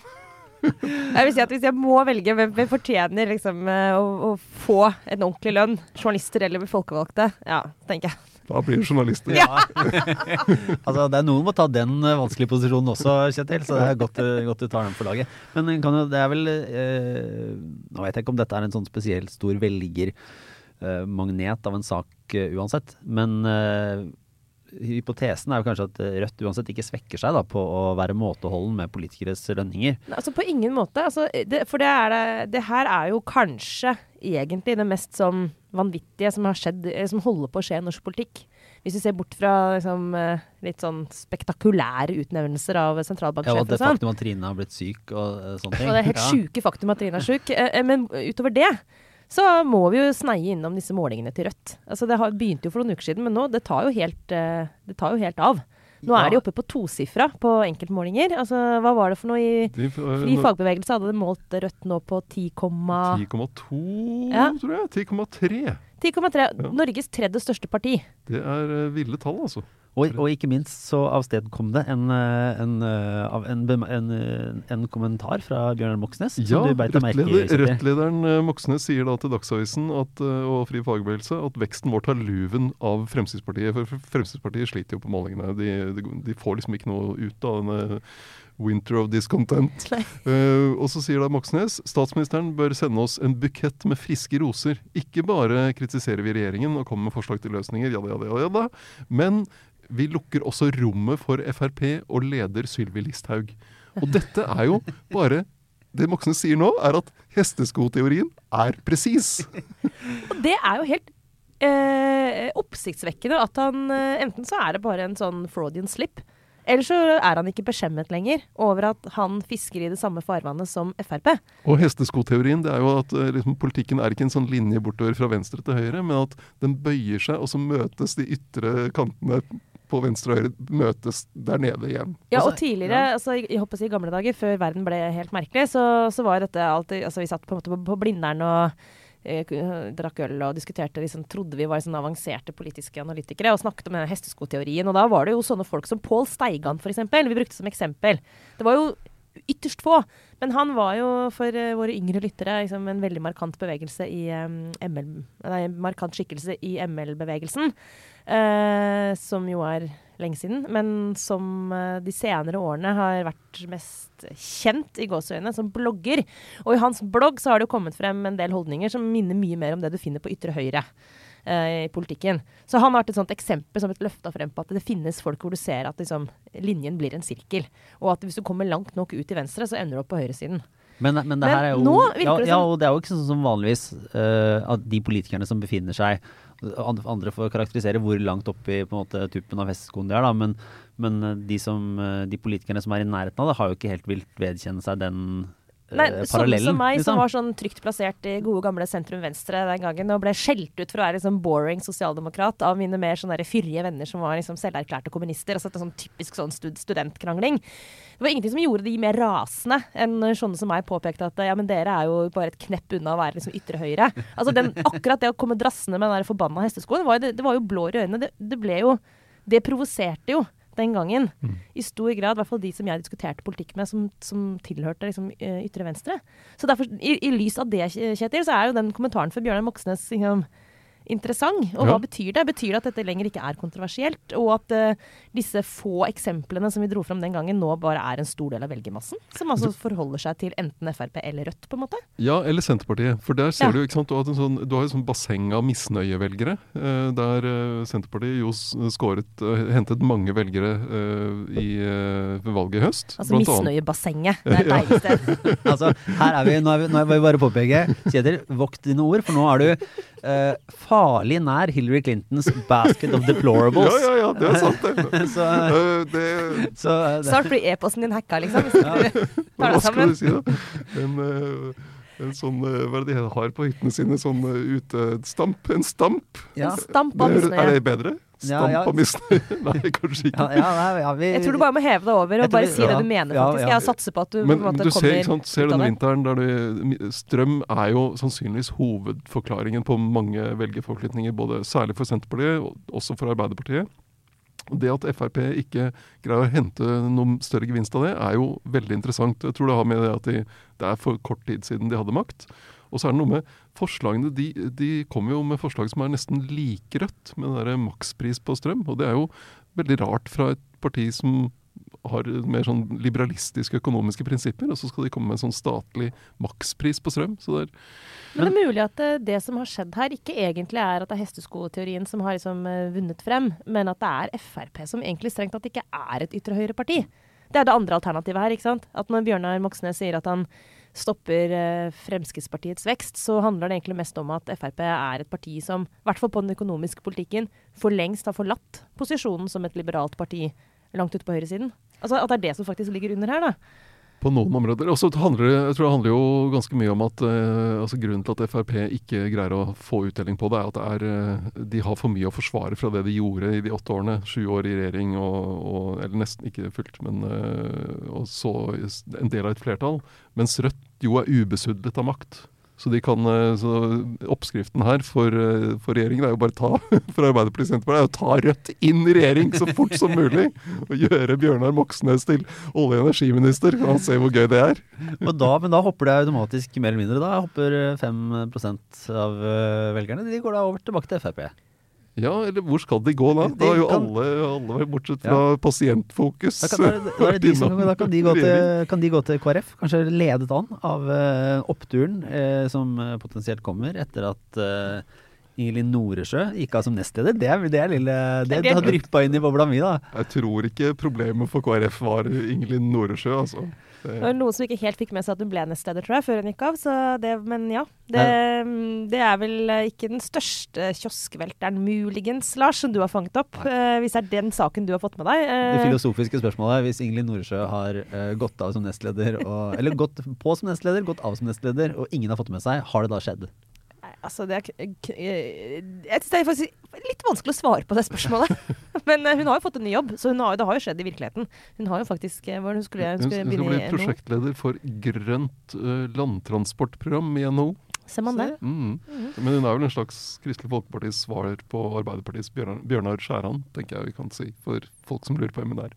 (laughs) Jeg vil si at Hvis jeg må velge hvem hvem fortjener liksom, eh, å, å få en ordentlig lønn, journalister eller folkevalgte, ja, tenker jeg. Da blir det journalister. ja. (laughs) altså, det er noen må ta den uh, vanskelige posisjonen også, Kjetil, så det er godt, uh, godt du tar den for laget. Men kan jo, det er vel eh, Nå vet jeg ikke om dette er en sånn spesielt stor velgermagnet av en sak eh, uansett, men hypotesen er jo kanskje at uh, Rødt uansett ikke svekker seg da, på å være måteholden med politikeres lønninger. Altså På ingen måte. Altså, det, for det, er det, her er jo kanskje egentlig det mest sånn vanvittige som har skjedd, eh, som holder på å skje i norsk politikk. Hvis vi ser bort fra liksom, eh, litt sånn spektakulære utnevnelser av Ja, og det og sånn. faktum at Trine har blitt syk og sånne ting. Og det er helt Ja. sjuke faktum at Trine er sjuk. Eh, eh, Men utover det så må vi jo sneie innom disse målingene til Rødt. Altså Det har, begynte jo for noen uker siden, men nå det tar jo helt, eh, det tar jo helt av. Nå Ja. er de oppe på tosifra på enkeltmålinger. Altså, hva var det for noe i De, Fri fagbevegelse hadde målt Rødt nå på 10,3. 10,2, Ja. tror jeg. 10,3. 10,3. Ja. Norges tredje største parti. Det er eh, ville tall, altså. Og, og ikke minst så avstedkom det en, eh, en, eh, en, en, eh, en kommentar fra Bjørnar Moxnes. Ja. Rødt-lederen Moxnes sier da til Dagsavisen at, og Fri fagbevegelse at veksten vår tar luven av Fremskrittspartiet. For Fremskrittspartiet sliter jo på målingene. De, de, de får liksom ikke noe ut av denne winter of discontent. Eh, og så sier da Moxnes statsministeren bør sende oss en bukett med friske roser. Ikke bare kritiserer vi regjeringen og kommer med forslag til løsninger, ja da, ja da, ja da, men vi lukker også rommet for Frp og leder Sylvi Listhaug. Og dette er jo bare Det Moxnes sier nå, er at hesteskoteorien er presis. Og det er jo helt eh, oppsiktsvekkende at han eh, Enten så er det bare en sånn Freudian slip, eller så er han ikke beskjemmet lenger over at han fisker i det samme farvannet som Frp. Og hesteskoteorien det er jo at eh, liksom, politikken er ikke en sånn linje bortover fra venstre til høyre, men at den bøyer seg, og så møtes de ytre kantene på venstre og høyre møtes der nede igjen. Ja, og tidligere, altså, jeg håper å si i gamle dager, før verden ble helt merkelig, så, så var dette alltid Altså, vi satt på en måte på, på Blindern og eh, drakk øl og diskuterte liksom, Trodde vi var sånn avanserte politiske analytikere og snakket om denne hesteskoteorien. Og da var det jo sånne folk som Pål Steigan, f.eks. Vi brukte som eksempel. Det var jo ytterst få. Men han var jo for eh, våre yngre lyttere liksom, en veldig markant bevegelse i em, ML Nei, markant skikkelse i ML-bevegelsen. eh, som jo er lenge siden, men som eh, de senere årene har vært mest kjent i gåseøynene som blogger. Og i hans blogg så har det jo kommet frem en del holdninger som minner mye mer om det du finner på ytre høyre eh, i politikken. Så han har vært et sånt eksempel som et løfta frem på at det finnes folk hvor du ser at liksom, linjen blir en sirkel. Og at hvis du kommer langt nok ut til venstre, så ender du opp på høyresiden. Men, men det Men her er jo ja, ja, og det er jo ikke sånn som vanligvis uh, at de politikerne som befinner seg Andre, får karakterisere hvor langt opp i på en måte, tuppen av hesteskoen de er, da, men, men eh, de, som, eh, de politikerne som er i nærheten av det, har jo ikke helt vilt vedkjenne seg den eh, Nei, sånne som meg, som liksom. var sånn trygt plassert i gode gamle sentrum-venstre den gangen, og ble skjelt ut for å være liksom boring sosialdemokrat av mine mer sånne fyrige venner som var liksom selverklærte kommunister. Altså et sånn typisk sånn stud studentkrangling. Det var ingenting som gjorde de mer rasende enn sånne som meg påpekte at ja, men dere er jo bare et knepp unna å være liksom ytre høyre. Altså den, akkurat det å komme drassende med den der forbanna hesteskoen, var det, det var jo blår i øynene. Det, det ble jo Det provoserte jo den gangen. I stor grad, i hvert fall de som jeg diskuterte politikk med, som, som tilhørte liksom, eh, ytre venstre. Så derfor, i, i lys av det, Kjetil, så er jo den kommentaren fra Bjørnar Moxnes liksom, interessant. Og Ja. hva betyr det? Betyr det at dette lenger ikke er kontroversielt? Og at uh, disse få eksemplene som vi dro fram den gangen, nå bare er en stor del av velgermassen? Som altså forholder seg til enten Frp eller Rødt, på en måte? Ja, eller Senterpartiet. For der ser Ja. du ikke sant, du har, en sånn, du har et sånn basseng av misnøyevelgere. Uh, der uh, Senterpartiet jo skåret, hentet mange velgere i valget i høst. Altså misnøyebassenget. Det er (laughs) et deilig sted. (laughs) altså, her er vi, nå, er vi, nå er vi bare påpeke, Kjetil, vokt dine ord, for nå er du eh, farlig nær Hillary Clintons basket of deplorables. Ja, ja, ja, det er sant, det. (laughs) så, uh, det så uh, det, Snart blir e-posten din hacka, liksom. Hvis (laughs) du tar det Hva skal du si, da? Men, en sånn eh, Hva er det de har på hyttene sine? Sånn eh, utestamp? En stamp? ja. Stamp av misnøye. er det bedre? Stamp av misnøye? (laughs) Nei, kanskje ikke. Ja, ja, nei, ja, vi, Jeg tror du bare må heve deg over og bare vi- si det du mener, faktisk. ja. Jeg satser på at du på Men en måte du ser, kommer sant, ser ut av denne det. vinteren der du, Strøm er jo sannsynligvis hovedforklaringen på mange velgerforflytninger, både særlig for Senterpartiet, og også for Arbeiderpartiet. Det at Frp ikke greier å hente noen større gevinst av det, er jo veldig interessant. Jeg tror det har med det at de, det er for kort tid siden de hadde makt. Og så er det noe med forslagene De, de kommer jo med forslag som er nesten like rødt, med den der makspris på strøm. Og det er jo veldig rart fra et parti som har mer sånn liberalistiske økonomiske prinsipper, og så skal de komme med en sånn statlig makspris på strøm. Så det er Men det er mulig at eh, det som har skjedd her, ikke egentlig er at det er hesteskoteorien som har liksom eh, vunnet frem, men at det er Frp som egentlig strengt tatt ikke er et ytre høyre-parti. Det er det andre alternativet her. ikke sant? At når Bjørnar Moxnes sier at han stopper eh, Fremskrittspartiets vekst, så handler det egentlig mest om at Frp er et parti som, i hvert fall på den økonomiske politikken, for lengst har forlatt posisjonen som et liberalt parti langt ute på høyresiden. Altså At det er det som faktisk ligger under her, da. På noen områder. Og så handler det jeg tror det handler jo ganske mye om at eh, altså grunnen til at Frp ikke greier å få uttelling på det, er at det er, eh, de har for mye å forsvare fra det de gjorde i de åtte årene. Sju år i regjering, og, og, eller nesten ikke fullt, men eh, og så en del av et flertall. Mens Rødt jo er ubesudlet av makt. Så, kan, eh, så oppskriften her for, eh, for regjeringen er jo bare ta (laughs) for Arbeiderpartiet er å ta Rødt inn i regjering så fort som mulig. Og gjøre Bjørnar Moxnes til olje- og energiminister. Kan han se hvor gøy det er? Da, men da hopper det automatisk mer eller mindre. Da hopper eh, 5 av eh, velgerne De går da over tilbake til Frp. Ja, eller hvor skal de gå da? Da har jo kan- alle, alle bortsett fra Pasientfokus. Da kan, da, er da, er de (laughs) som, da kan, de gå til, kan de gå til KrF, kanskje ledet an av uh, oppturen uh, som eh, potensielt kommer etter at uh, Ingelin Noresjø gikk av som nestleder. Det, er- det, er lille, det, Det- har dryppa inn i bobla mi, da. Jeg tror ikke problemet for KrF var Ingelin Noresjø, altså. Det var noen som ikke helt fikk med seg at hun ble nestleder, tror jeg, før hun gikk av. Så det, men ja. Det, det er vel eh, ikke den største kioskvelteren, muligens, Lars, som du har fanget opp. Nei. hvis det er den saken du har fått med deg. Det Eh, filosofiske spørsmålet hvis Ingelin Noresjø har eh, gått av som nestleder, og, eller gått på som nestleder, gått av som nestleder, og ingen har fått det med seg, har det da skjedd? Altså, det er, eh, jeg synes det er faktisk litt vanskelig å svare på det spørsmålet. (laughs) Men eh, hun har jo fått en ny jobb, så hun har, det har jo skjedd i virkeligheten. Hun har jo faktisk eh, hva hun skulle, hun skulle, hun Hun skal bli prosjektleder for grønt uh, landtransportprogram i NHO. Ser man det? Mm. Men hun er vel en slags Kristelig Folkepartis svar på Arbeiderpartiets Bjørnar, Bjørnar Skjæran, tenker jeg vi kan si, for folk som lurer på hvem hun er.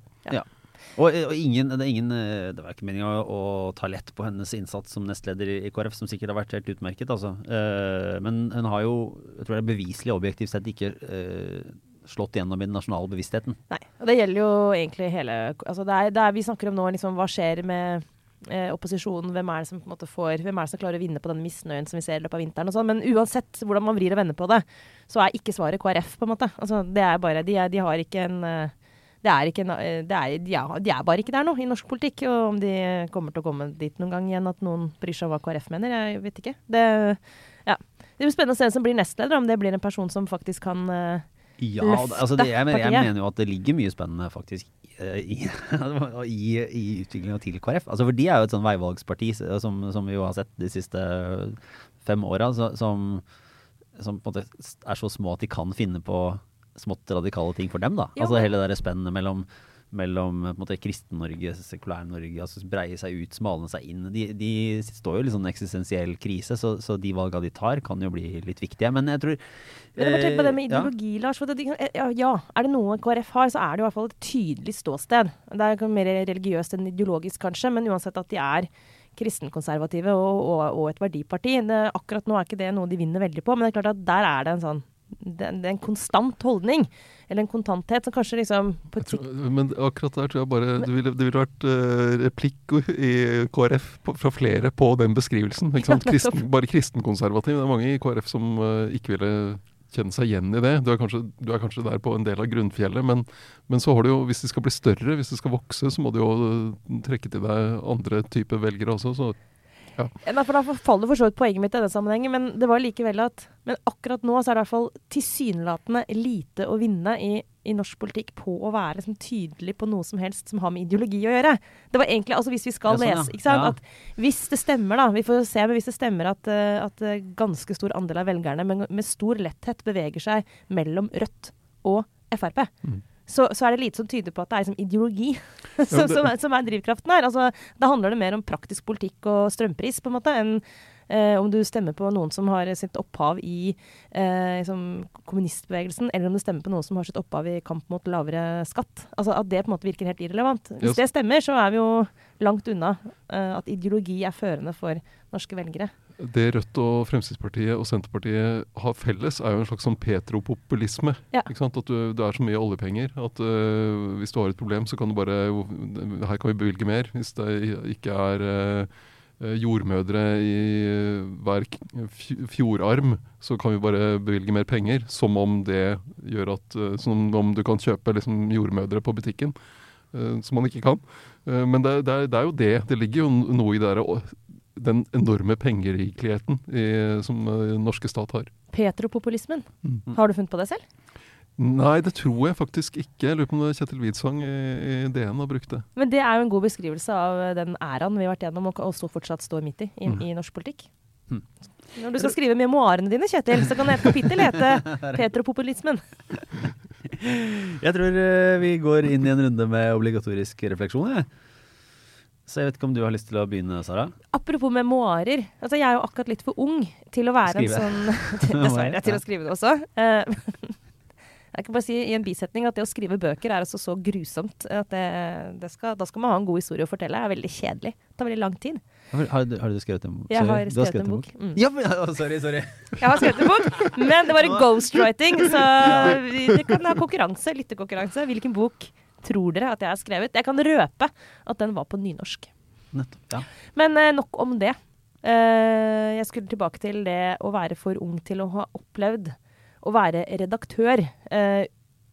Og, og ingen, det, ingen, eh, det var ikke meninga å, å ta lett på hennes innsats som nestleder i, i KrF, som sikkert har vært helt utmerket, altså. Eh, men hun har jo, jeg tror det er beviselig objektivt sett, ikke eh, slått gjennom i den nasjonale bevisstheten. Nei. Og det gjelder jo egentlig hele altså det er, det er, Vi snakker om nå liksom, hva skjer med eh, opposisjonen. Hvem er det som på en måte får Hvem er det som klarer å vinne på den misnøyen som vi ser i løpet av vinteren. og sånn. Men uansett hvordan man vrir og vender på det, så er ikke svaret KrF, på en måte. Altså, det er bare, de, er, de har ikke en eh, det er ikke eh, det er, de, er, de er bare ikke der nå i norsk politikk. Og om de kommer til å komme dit noen gang igjen at noen bryr seg om hva KrF mener, jeg vet ikke. Det, ja. det blir spennende å se hvem som blir nestleder, om det blir en person som faktisk kan uh, Ja, Løfte altså det, jeg, jeg mener jo at det ligger mye spennende faktisk eh, i, (laughs) i, i utviklinga til KrF. Altså for de er jo et sånn veivalgsparti som, som vi jo har sett de siste fem åra, som, som på en måte er så små at de kan finne på smått radikale ting for dem. da. Jo, Altså hele det spennet mellom mellom en Kristen-Norge, sekulær-Norge, altså breie seg ut, smalne seg inn. De, de står jo i litt sånn eksistensiell krise, så, så de valga de tar, kan jo bli litt viktige. Men jeg tror Men jeg bare tenker på det med ideologi, ja. Lars. Det, ja, ja, er det noe KrF har, så er det i hvert fall et tydelig ståsted. Det er mer religiøst enn ideologisk, kanskje, men uansett at de er kristenkonservative og, og, og et verdiparti. Det, akkurat nå er ikke det noe de vinner veldig på, men det er klart at der er det en sånn den er en konstant holdning, eller en kontanthet, som kanskje liksom på tror- Men akkurat der tror jeg bare det ville, det ville vært uh, replikk i KrF på, fra flere på den beskrivelsen. Ikke sant? Kristen, bare kristenkonservativ. Det er mange i KrF som uh, ikke ville kjenne seg igjen i det. Du er, kanskje, du er kanskje der på en del av grunnfjellet, men, men så har du jo, hvis de skal bli større, hvis de skal vokse, så må du jo eh, trekke til deg andre typer velgere også. Så Ja, nei, for Da faller for så vidt poenget mitt i denne sammenhengen, men det var likevel at Men akkurat nå så er det i hvert fall tilsynelatende lite å vinne i, i norsk politikk på å være liksom, tydelig på noe som helst som har med ideologi å gjøre. Det var egentlig, altså Hvis vi skal Ja, sånn, ja. lese ikke sant, Ja. at Hvis det stemmer, da Vi får se men hvis det stemmer at, eh, at eh, ganske stor andel av velgerne med, med stor letthet beveger seg mellom Rødt og Frp. Mm. Så, så er det lite som tyder på at det er liksom ideologi (laughs) som, som, er, som er drivkraften her. Altså, da handler det mer om praktisk politikk og strømpris, på en måte, enn eh, om du stemmer på noen som har sitt opphav i eh, liksom, kommunistbevegelsen, eller om du stemmer på noen som har sitt opphav i kamp mot lavere skatt. Altså At det på en måte virker helt irrelevant. Hvis det stemmer, så er vi jo langt unna eh, at ideologi er førende for norske velgere. Det Rødt og Fremskrittspartiet og Senterpartiet har felles, er jo en slags sånn petropopulisme. Ja. At du, det er så mye oljepenger at uh, hvis du har et problem, så kan du bare Her kan vi bevilge mer. Hvis det ikke er uh, jordmødre i hver fjordarm, så kan vi bare bevilge mer penger. Som om det gjør at Som om du kan kjøpe liksom, jordmødre på butikken. som man ikke kan. Men det, det, er, det er jo det. Det ligger jo noe i det den enorme pengerikeligheten i, som øh, norske stat har. Petropopulismen. Mm. Har du funnet på det selv? Nei, det tror jeg faktisk ikke. Jeg lurer på om det Kjetil Widsvang i, i DN har brukt det. Men det er jo en god beskrivelse av eh, den æraen vi har vært gjennom og og så fortsatt står midt i, i, Mm. i norsk politikk. Mm. Når du skal skrive memoarene dine, Kjetil, så kan et kapittel hete (laughs) 'Petropopulismen'. Jeg tror eh, vi går inn i en runde med obligatorisk refleksjon. Jeg. Så jeg vet ikke om du har lyst til å begynne, Sara? Apropos memoarer. Altså, jeg er jo akkurat litt for ung til å være Skrive. en sånn (laughs) (laughs) Dessverre, til å skrive det også. Eh, (laughs) jeg kan bare si i en bisetning at det å skrive bøker er altså så grusomt at det, det skal, da skal man ha en god historie å fortelle. Det er veldig kjedelig. Det tar veldig lang tid. Har, har, du, har du skrevet en bok? Jeg Sorry, har skrevet en bok. Mm. Ja, men, oh, sorry, sorry. Jeg har skrevet en bok, men det var en ghostwriting, så det kan ha konkurranse, lyttekonkurranse. Hvilken bok tror dere at jeg har skrevet? Jeg kan røpe at den var på nynorsk. Nettopp. Ja. Men eh, nok om det. Eh, jeg skulle tilbake til det å være for ung til å ha opplevd å være redaktør eh,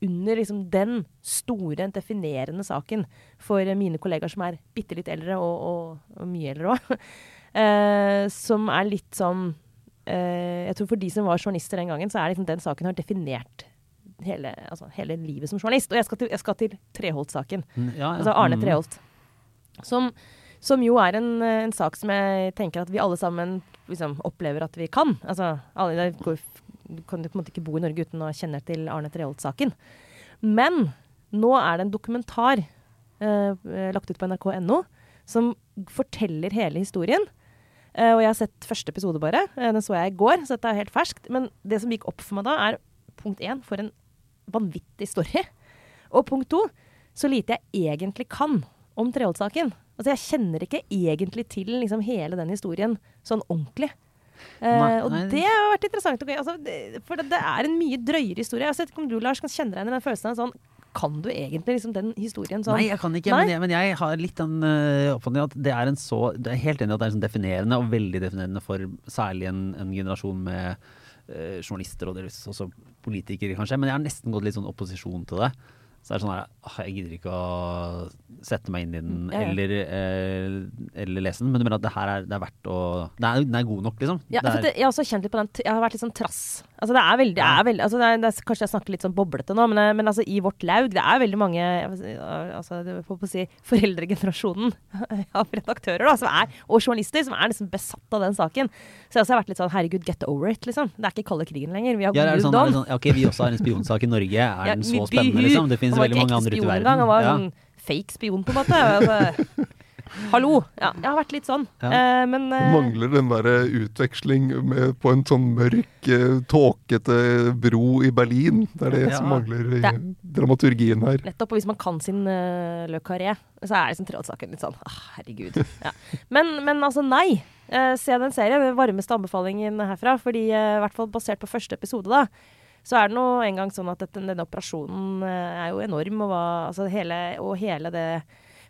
under liksom den store, definerende saken for mine kollegaer som er bitte litt eldre, og, og, og mye eldre òg. (laughs) Eh, som er litt sånn eh, Jeg tror for de som var journalister den gangen, så er liksom den saken har definert hele, altså, hele livet som journalist. Og jeg skal til, jeg skal til Treholt-saken. Mm, ja, ja. Altså Arne Mm. Treholt. Som, som jo er en, en sak som jeg tenker at vi alle sammen liksom, opplever at vi kan. Altså, alle, det går, du kan på en måte ikke bo i Norge uten å kjenne til Arne Treholt-saken. Men nå er det en dokumentar eh, lagt ut på nrk.no som forteller hele historien. Eh, og jeg har sett første episode bare. Eh, den så jeg i går, så dette er helt ferskt. Men det som gikk opp for meg da, er punkt én, for en vanvittig story. Og punkt to, så lite jeg egentlig kan om Treholt-saken. Altså, jeg kjenner ikke egentlig til liksom, hele den historien sånn ordentlig. Uh, og det har vært interessant. Altså, det, for det, det er en mye drøyere historie. Jeg vet ikke om du, Lars, kan kjenne deg igjen i den følelsen av sånn Kan du egentlig liksom den historien sånn? Nei, jeg kan ikke, men jeg, men jeg har litt den uh, oppfatningen at det er en så Det er helt enig i at det er sånn definerende, og veldig definerende for særlig en, en generasjon med eh, journalister og også politikere, kanskje. Men jeg har nesten gått litt sånn opposisjon til det. Så det er sånn her Jeg gidder ikke å sette meg inn i den Ja, ja. eller, eh, eller lese den, men du mener at det her er, det er verdt å Den er, den er god nok, liksom? Ja, er- det, jeg har også kjent litt på den Jeg har vært litt sånn trass. Altså det er veldig, det er veldig altså det er, det er, Kanskje jeg snakker litt sånn boblete nå, men, men altså i vårt laug Det er veldig mange jeg si, altså, det er på å si, foreldregenerasjonen (laughs) av redaktører da, som er, og journalister som er liksom besatt av den saken. Så jeg også har vært litt sånn Herregud, get over it, liksom. Det er ikke kalde krigen lenger. Vi har ja, god sånn, sånn, ok, vi også har en spionsak i Norge. Er den så spennende, liksom? Det finnes veldig mange ekte andre ute i verden. Han var Ja. sånn fake spion, på en måte. Altså, (laughs) hallo. Ja, jeg har vært litt sånn. Ja. Eh, men eh, mangler den der utveksling med, på en sånn mørk, eh, tåkete bro i Berlin. Det er det Ja. som mangler i Det- dramaturgien her. Nettopp. Og hvis man kan sin uh, Le Carré, så er liksom Treholt-saken litt sånn ah, herregud. (laughs) Ja. Men, men altså, nei. Eh, se den serien. Den varmeste anbefalingen herfra. Fordi eh, i hvert fall basert på første episode, da. Så er det nå en gang sånn at dette, denne operasjonen eh, er jo enorm, og, hva, altså hele, og hele det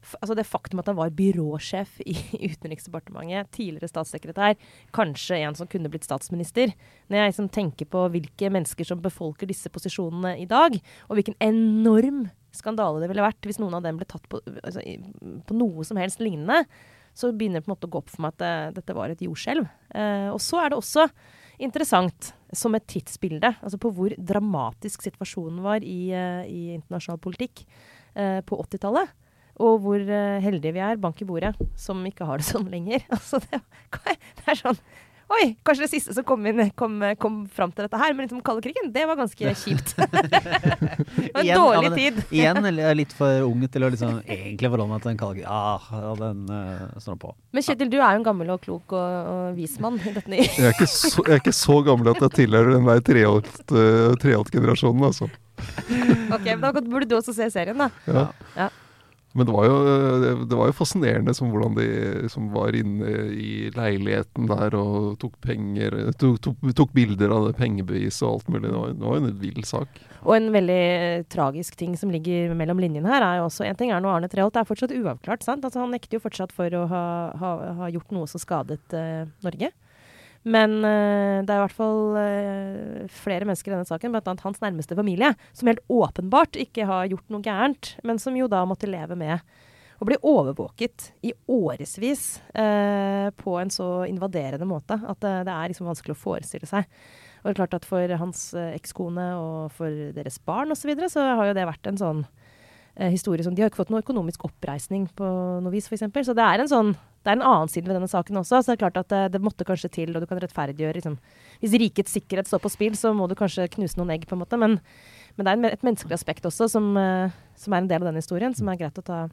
Altså det faktum at han var byråsjef i (laughs) Utenriksdepartementet, tidligere statssekretær, kanskje en som kunne blitt statsminister. Når jeg liksom tenker på hvilke mennesker som befolker disse posisjonene i dag, og hvilken enorm skandale det ville vært hvis noen av dem ble tatt på, altså, på noe som helst lignende, så begynner det på en måte å gå opp for meg at det, dette var et jordskjelv. Eh, og så er det også interessant som et tidsbilde, altså på hvor dramatisk situasjonen var i, eh, i internasjonal politikk eh, på 80-tallet. Og hvor eh, heldige vi er, bank i bordet, som ikke har det sånn lenger. (laughs) Altså det, det er sånn Oi, kanskje det siste som kom, inn, kom, kom fram til dette her, men liksom kalde krigen, det var ganske (laughs) kjipt. (laughs) det var en Igjen, ja, dårlig men- tid. Igjen (laughs) er litt for ung til å liksom egentlig forholde meg til den kalde krigen. Ah, ja, den uh, står på. Men Kjetil, du er jo en gammel og klok og, og vis mann i dette nye. Jeg er, ikke så, jeg er ikke så gammel at jeg tilhører den der treholt- treholt-generasjonen, altså. Ok, men Da burde du også se serien, da. Ja. Ja. Men det var, jo, det- var jo fascinerende som hvordan de som var inne i leiligheten der og tok penger Tok, tok, tok bilder av det pengebeviset og alt mulig. Det var, det var jo en vill sak. Og en veldig eh, tragisk ting som ligger mellom linjene her, er jo også En ting er nå Arne Treholt er fortsatt uavklart. sant? Altså, han nekter jo fortsatt for å ha, ha, ha gjort noe som skadet eh, Norge. Men uh, det er i hvert fall uh, flere mennesker i denne saken, bl.a. hans nærmeste familie, som helt åpenbart ikke har gjort noe gærent, men som jo da måtte leve med å bli overvåket i årevis uh, på en så invaderende måte at det er liksom vanskelig å forestille seg. Og det er klart at for hans ekskone og for deres barn osv. Så, videre, så har jo det vært en sånn historie som De har ikke fått noe økonomisk oppreisning på noe vis, f.eks. Så det er en sånn det er en annen side ved denne saken også. Så det er klart at det, det måtte kanskje til, og du kan rettferdiggjøre liksom, Hvis rikets sikkerhet står på spill, så må du kanskje knuse noen egg, på en måte. Men, men det er et menneskelig aspekt også som, eh, som er en del av den historien, som er greit å ta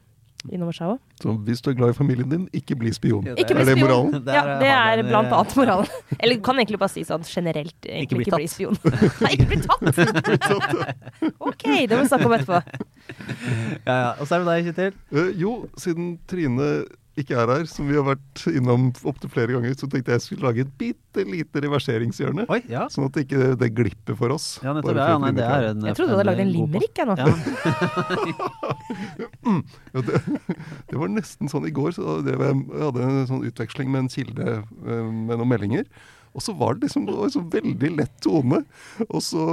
inn over seg òg. Så hvis du er glad i familien din, ikke bli spion. Ja, det Er er, det moralen? Ja, det er blant eh, annet moralen. Eller du kan egentlig bare si sånn generelt. Egentlig, bli ikke bli spion. (laughs) Nei, (laughs) ikke bli tatt! OK, det må vi snakke om etterpå. (laughs) Ja, ja. Og så er det deg, Kjetil. Uh, jo, siden Trine ikke er her, som vi har vært innom opptil flere ganger, så tenkte jeg jeg skulle lage et bitte lite reverseringshjørne. Oi, ja. Sånn at det ikke det glipper for oss. Ja, nettopp. Ja, nei, det er en Jeg trodde du hadde lagd en limerick, jeg nå. Ja. (laughs) Ja, det, (laughs) det var nesten sånn i går. Så det jeg hadde en sånn utveksling med en kilde eh, med noen meldinger. Og så var det liksom en sånn veldig lett tone. Og så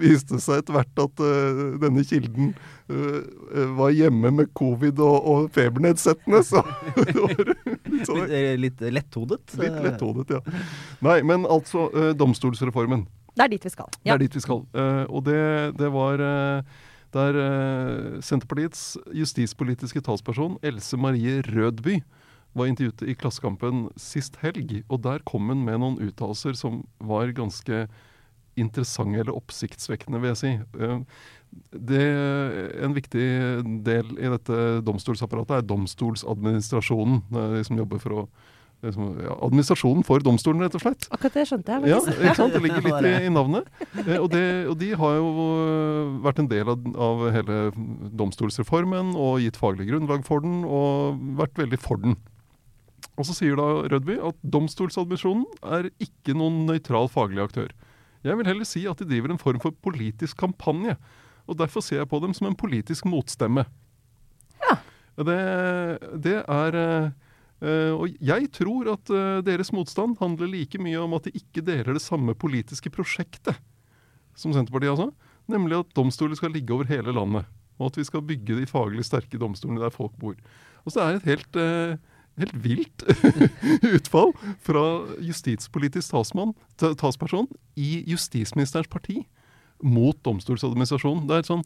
viste det seg etter hvert at uh, denne kilden uh, var hjemme med covid og, og febernedsettende. Så (laughs) det var litt sånn Litt, letthodet. litt letthodet, ja. Nei, men altså uh, domstolsreformen. Det er dit vi skal. Det er dit vi skal. Og det, det var der Senterpartiets justispolitiske talsperson Else Marie Rødby var intervjuet i Klassekampen sist helg. Og der kom hun med noen uttalelser som var ganske interessante eller oppsiktsvekkende, vil jeg si. Det det, en viktig del i dette domstolsapparatet er domstolsadministrasjonen, eh, de som jobber for å liksom, ja, Administrasjonen for domstolen, rett og slett. Akkurat det skjønte jeg. Ja, ikke sant? Det ligger litt i, i navnet. Eh, og, det, og de har jo vært en del av, av hele domstolsreformen og gitt faglig grunnlag for den, og vært veldig for den. Og så sier da Rødby at domstolsadmisjonen er ikke noen nøytral faglig aktør. Jeg vil heller si at de driver en form for politisk kampanje, og derfor ser jeg på dem som en politisk motstemme. Ja. Det, det er eh, Og jeg tror at uh, deres motstand handler like mye om at de ikke deler det samme politiske prosjektet som Senterpartiet, altså. Nemlig at domstoler skal ligge over hele landet. Og at vi skal bygge de faglig sterke domstolene der folk bor. Og så er det et helt, eh, helt vilt (laughs) utfall fra justispolitisk talsmann, talsperson i justisministerens parti mot domstolsadministrasjonen. Det er sånn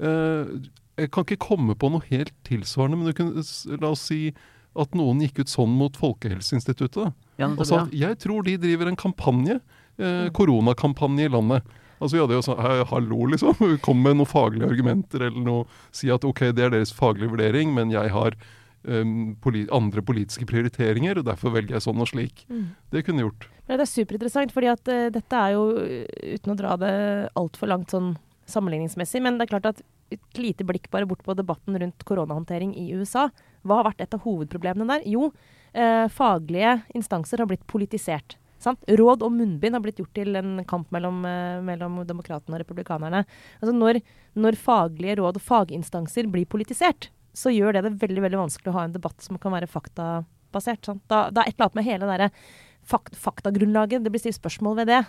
eh, Jeg kan ikke komme på noe helt tilsvarende, men du kunne, la oss si at noen gikk ut sånn mot Folkehelseinstituttet. Ja, Og sa at jeg tror de driver en kampanje, eh, koronakampanje i landet. Altså Vi hadde jo sånn Hallo, liksom. (laughs) Kom med noen faglige argumenter eller noe. Si at ok, det er deres faglige vurdering, men jeg har poli andre politiske prioriteringer, og derfor velger jeg sånn og slik. Mm. Det kunne gjort. Men det er superinteressant, fordi at uh, dette er jo, eh, uten å dra det altfor langt sånn sammenligningsmessig, men det er klart at et lite blikk bare bort på debatten rundt koronahåndtering i USA. Hva har vært et av hovedproblemene der? Jo, eh, faglige instanser har blitt politisert. Sant? Råd om munnbind har blitt gjort til en kamp mellom, mellom demokratene og republikanerne. Altså når, når faglige råd og faginstanser blir politisert, så gjør det det veldig veldig vanskelig å ha en debatt som kan være faktabasert. Sant? Da, da er et eller annet med hele det fakt, faktagrunnlaget. Det blir stilt spørsmål ved det.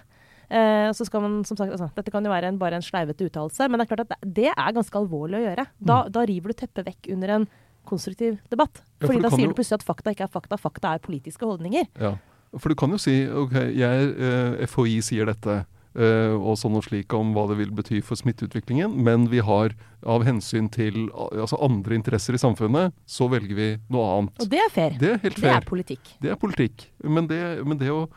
Eh, så skal man, som sagt, altså, Dette kan jo være en, bare en sleivete uttalelse, men det er klart at det, det er ganske alvorlig å gjøre. Da, da river du teppet vekk under en konstruktiv debatt. Ja, for Fordi da sier du plutselig at fakta ikke er fakta, fakta er politiske holdninger. Ja. For du kan jo si ok, jeg, eh, FHI sier dette, eh, og sånn og slik om hva det vil bety for smitteutviklingen, men vi har av hensyn til altså andre interesser i samfunnet, så velger vi noe annet. Og det er fair. Det er helt Det er politikk. Det er politikk. Men det, men det å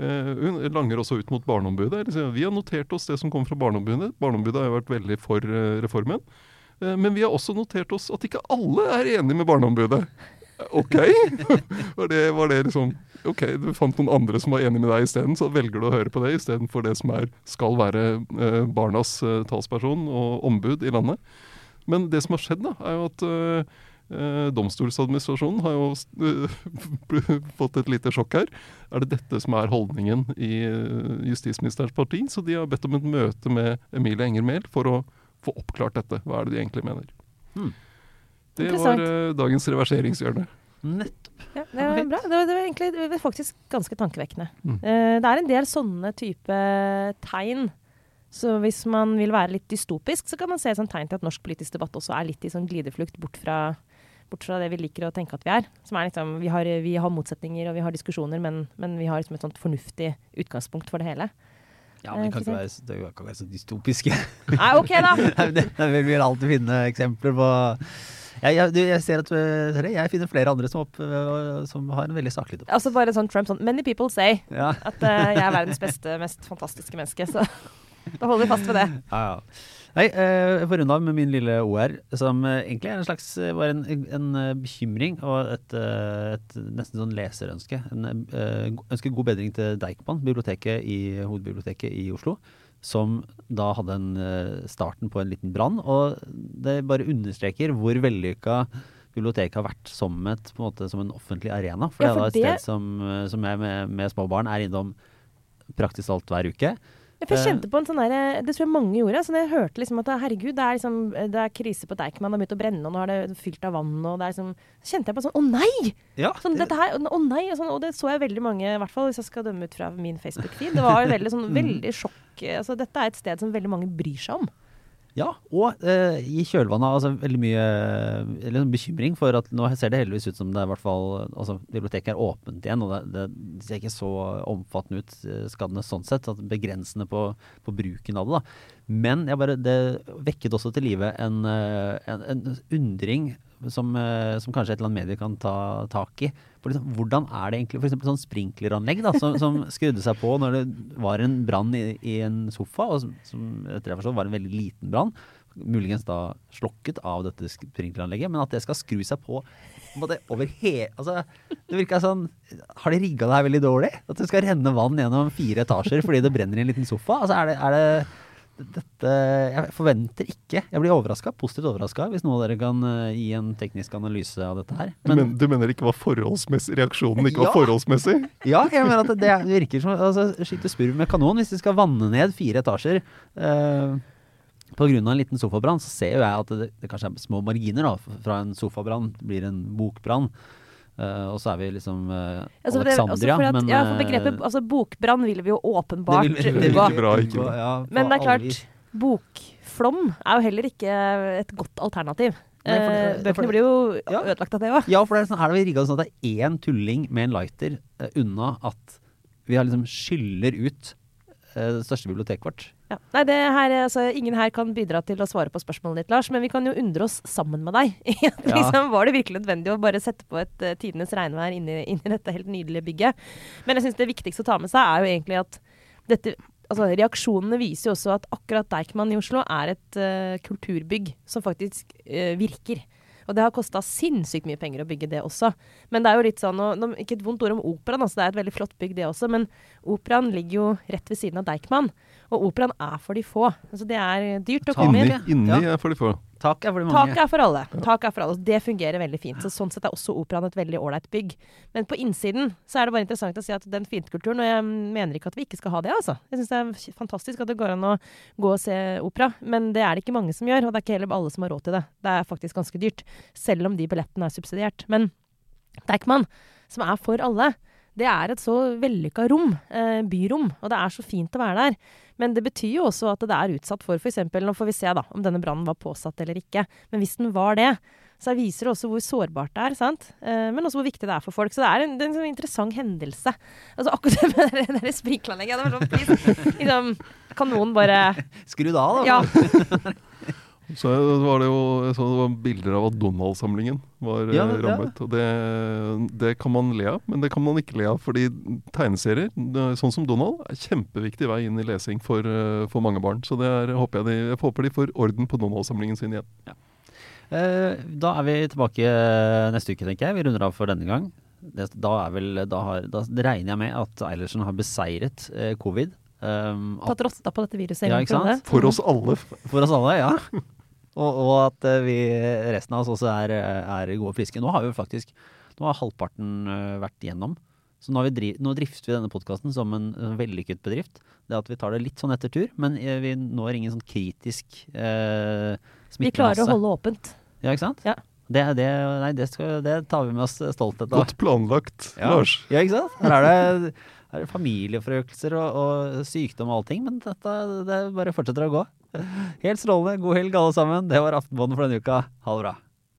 hun langer også ut mot Barneombudet. Vi har notert oss det som kommer fra Barneombudet. Barneombudet har jo vært veldig for uh, reformen. Men vi har også notert oss at ikke alle er enig med Barneombudet. OK? (laughs) var, det, var det liksom OK, du fant noen andre som var enig med deg isteden, så velger du å høre på det istedenfor det som er, skal være eh, barnas eh, talsperson og ombud i landet. Men det som har skjedd, da, er jo at eh, eh, Domstoladministrasjonen har jo eh, (laughs) fått et lite sjokk her. Er det dette som er holdningen i eh, justisministerens parti? Så de har bedt om et møte med Emilie Enger Mehl for å få oppklart dette. Hva er det de egentlig mener? Hmm. Det var uh, dagens reverseringshjørne. Nettopp. Ja, det var bra. Det var, det var egentlig det var faktisk ganske tankevekkende. Mm. Uh, det er en del sånne type tegn. Så hvis man vil være litt dystopisk, så kan man se et sånt tegn til at norsk politisk debatt også er litt i sånn glideflukt bort fra, bort fra det vi liker å tenke at vi er. Som er liksom, vi har, vi har motsetninger og vi har diskusjoner, men, men vi har liksom et sånt fornuftig utgangspunkt for det hele. Ja, men det kan Eh, ikke være, så- det kan ikke være så dystopiske. Nei, OK, da! (laughs) Nei, det, det vil alltid finne eksempler på jeg, jeg, du, jeg ser at øh, jeg finner flere andre som, opp, øh, som har en veldig saklig dom. Altså bare sånn Trump sånn Many people say Ja. at uh, jeg er verdens beste, mest fantastiske menneske, så da holder vi fast ved det. Ja, ja. Nei, jeg får runde av med min lille OR, som egentlig er en slags var en, en bekymring og et, et nesten sånn leserønske. En, ønsker god bedring til Deichman, biblioteket i, hovedbiblioteket i Oslo. Som da hadde en, øh, starten på en liten brann. Og det bare understreker hvor vellykka biblioteket har vært som, et, på en, måte, som en offentlig arena. For Ja, det er da et det- sted som, øh, som jeg med, med små barn er innom praktisk alt hver uke. For jeg Eh. kjente på en sånn der, Det tror jeg mange gjorde. Så når jeg hørte liksom at herregud, det er, liksom, det er krise på Deichman, det har begynt å brenne, og nå har det fylt av vann, og det er liksom Så kjente jeg på sånn Å nei! Ja, Sånn, dette her, å nei! Og, sånn, og det så jeg veldig mange, i hvert fall hvis jeg skal dømme ut fra min Facebook-feed. Det var veldig, sånn, (laughs) veldig sjokk. Altså, dette er et sted som veldig mange bryr seg om. Ja, og eh, i kjølvannet altså, veldig mye eller bekymring for at nå ser det heldigvis ut som det er hvert fall altså, biblioteket er åpent igjen, og det, det ser ikke så omfattende ut, eh, skadene sånn sett, at begrensende på, på bruken av det. da. Men bare, det vekket også til live en, eh, en, en undring som, eh, som kanskje et eller annet medie kan ta tak i. Liksom, hvordan er det egentlig f.eks. sånn sprinkleranlegg da, som, som (laughs) skrudde seg på når det var en brann i, i en sofa, og som, som etter jeg forstår var en veldig liten brann. Muligens da slokket av dette sprinkleranlegget, men at det skal skru seg på måte over he... Altså, det virka sånn Har de rigga det her veldig dårlig? At det skal renne vann gjennom fire etasjer fordi det brenner i en liten sofa? Altså, er det, er det dette Jeg forventer ikke Jeg blir overraska, positivt overraska, hvis noen av dere kan eh, gi en teknisk analyse av dette her. Du, men, du mener ikke var forholdsmessig? Reaksjonen ikke Ja. var forholdsmessig? (laughs) Ja, jeg mener at det virker som altså, skyte spurv med kanon. Hvis de skal vanne ned fire etasjer eh, av en liten sofabrann, så ser jo jeg at det, det kanskje er små marginer da, fra en sofabrann blir en bokbrann. Eh, og så er vi liksom uh, Altså, for det- altså, for at, men ja, for eh, begrepet altså, bokbrann vil vi jo åpenbart det vil- unngå. Ikke bra, ikke. Ja, Men det er klart, bokflom er jo heller ikke et godt alternativ. Nei, for det- Eh, for det- Bøkene blir jo Ja. ødelagt av det òg. Ja, for det er sånn, her har vi rigga sånn at det er én tulling med en lighter uh, unna at vi har liksom skyller ut eh, det største biblioteket vårt. Ja. Nei, det her, altså, ingen her kan bidra til å svare på spørsmålet ditt, Lars, men vi kan jo undre oss sammen med deg. (laughs) liksom, var det virkelig nødvendig å bare sette på et uh, tidenes regnvær inni, inni dette helt nydelige bygget? Men jeg syns det viktigste å ta med seg er jo egentlig at dette Altså, reaksjonene viser jo også at akkurat Deichman i Oslo er et uh, kulturbygg som faktisk uh, virker. Og det har kosta sinnssykt mye penger å bygge det også. Men det er jo litt sånn, og, Ikke et vondt ord om operaen, altså det er et veldig flott bygg det også, men operaen ligger jo rett ved siden av Deichman. Og operaen er for de få. Altså Det er dyrt å komme Inni, inni Ja. er for de få. Tak er for de mange. Tak er for alle. Tak er for alle. Det fungerer veldig fint. Så Sånn sett er også operaen et veldig ålreit bygg. Men på innsiden så er det bare interessant å si at den fiendtkulturen Og jeg mener ikke at vi ikke skal ha det, altså. Jeg syns det er fantastisk at det går an å gå og se opera, men det er det ikke mange som gjør. Og det er ikke heller alle som har råd til det. Det er faktisk ganske dyrt. Selv om de billettene er subsidiert. Men Deichman, som er for alle, det er et så vellykka rom, eh, byrom, og det er så fint å være der. Men det betyr jo også at det er utsatt for f.eks. Nå får vi se da, om denne brannen var påsatt eller ikke. Men hvis den var det, så viser det også hvor sårbart det er. sant? Eh, men også hvor viktig det er for folk. Så det er en, det er en sånn interessant hendelse. Altså Akkurat det med det der- det sprinkleranlegget. Sånn, liksom, kan noen bare Skru det av, da. Ja. (laughs) Så var det jo jeg så det var bilder av at Donald-samlingen var ja, rammet. ja. Og det, det kan man le av, men det kan man ikke le av. Fordi tegneserier, sånn som Donald, er kjempeviktig vei inn i lesing for, eh, for mange barn. Så det er, håper jeg, de, jeg håper de får orden på Donald-samlingen sin igjen. Ja. da er vi tilbake eh, neste uke, tenker jeg. Vi runder av for denne gang. Det, da, er vel, da, har, da regner jeg med at Eilertsen har beseiret eh, covid. Um, at, Tatt rotta på dette viruset Ja. For oss alle. for oss alle, ja. (laughs) og, og at eh, vi, resten av oss også er, er gode og friske. Nå har vi faktisk Nå har halvparten eh, vært igjennom. Så nå, har vi dri nå drifter vi denne podkasten som en, vellykket bedrift. Det at vi tar det litt sånn etter tur, men eh, vi når ingen sånn kritisk eh, smittemasse. Vi klarer å holde åpent. Ja, ikke sant? Ja. Det, det, nei, det, skal, det tar vi med oss stolthet av. Godt planlagt, Ja. Lars. Ja, ikke sant? Her er det, er det familieforøkelser og, og sykdom og allting, men dette det bare fortsetter å gå. Helt strålende. God helg, alle sammen. Det var Aftenbånden for denne uka. Ha det bra.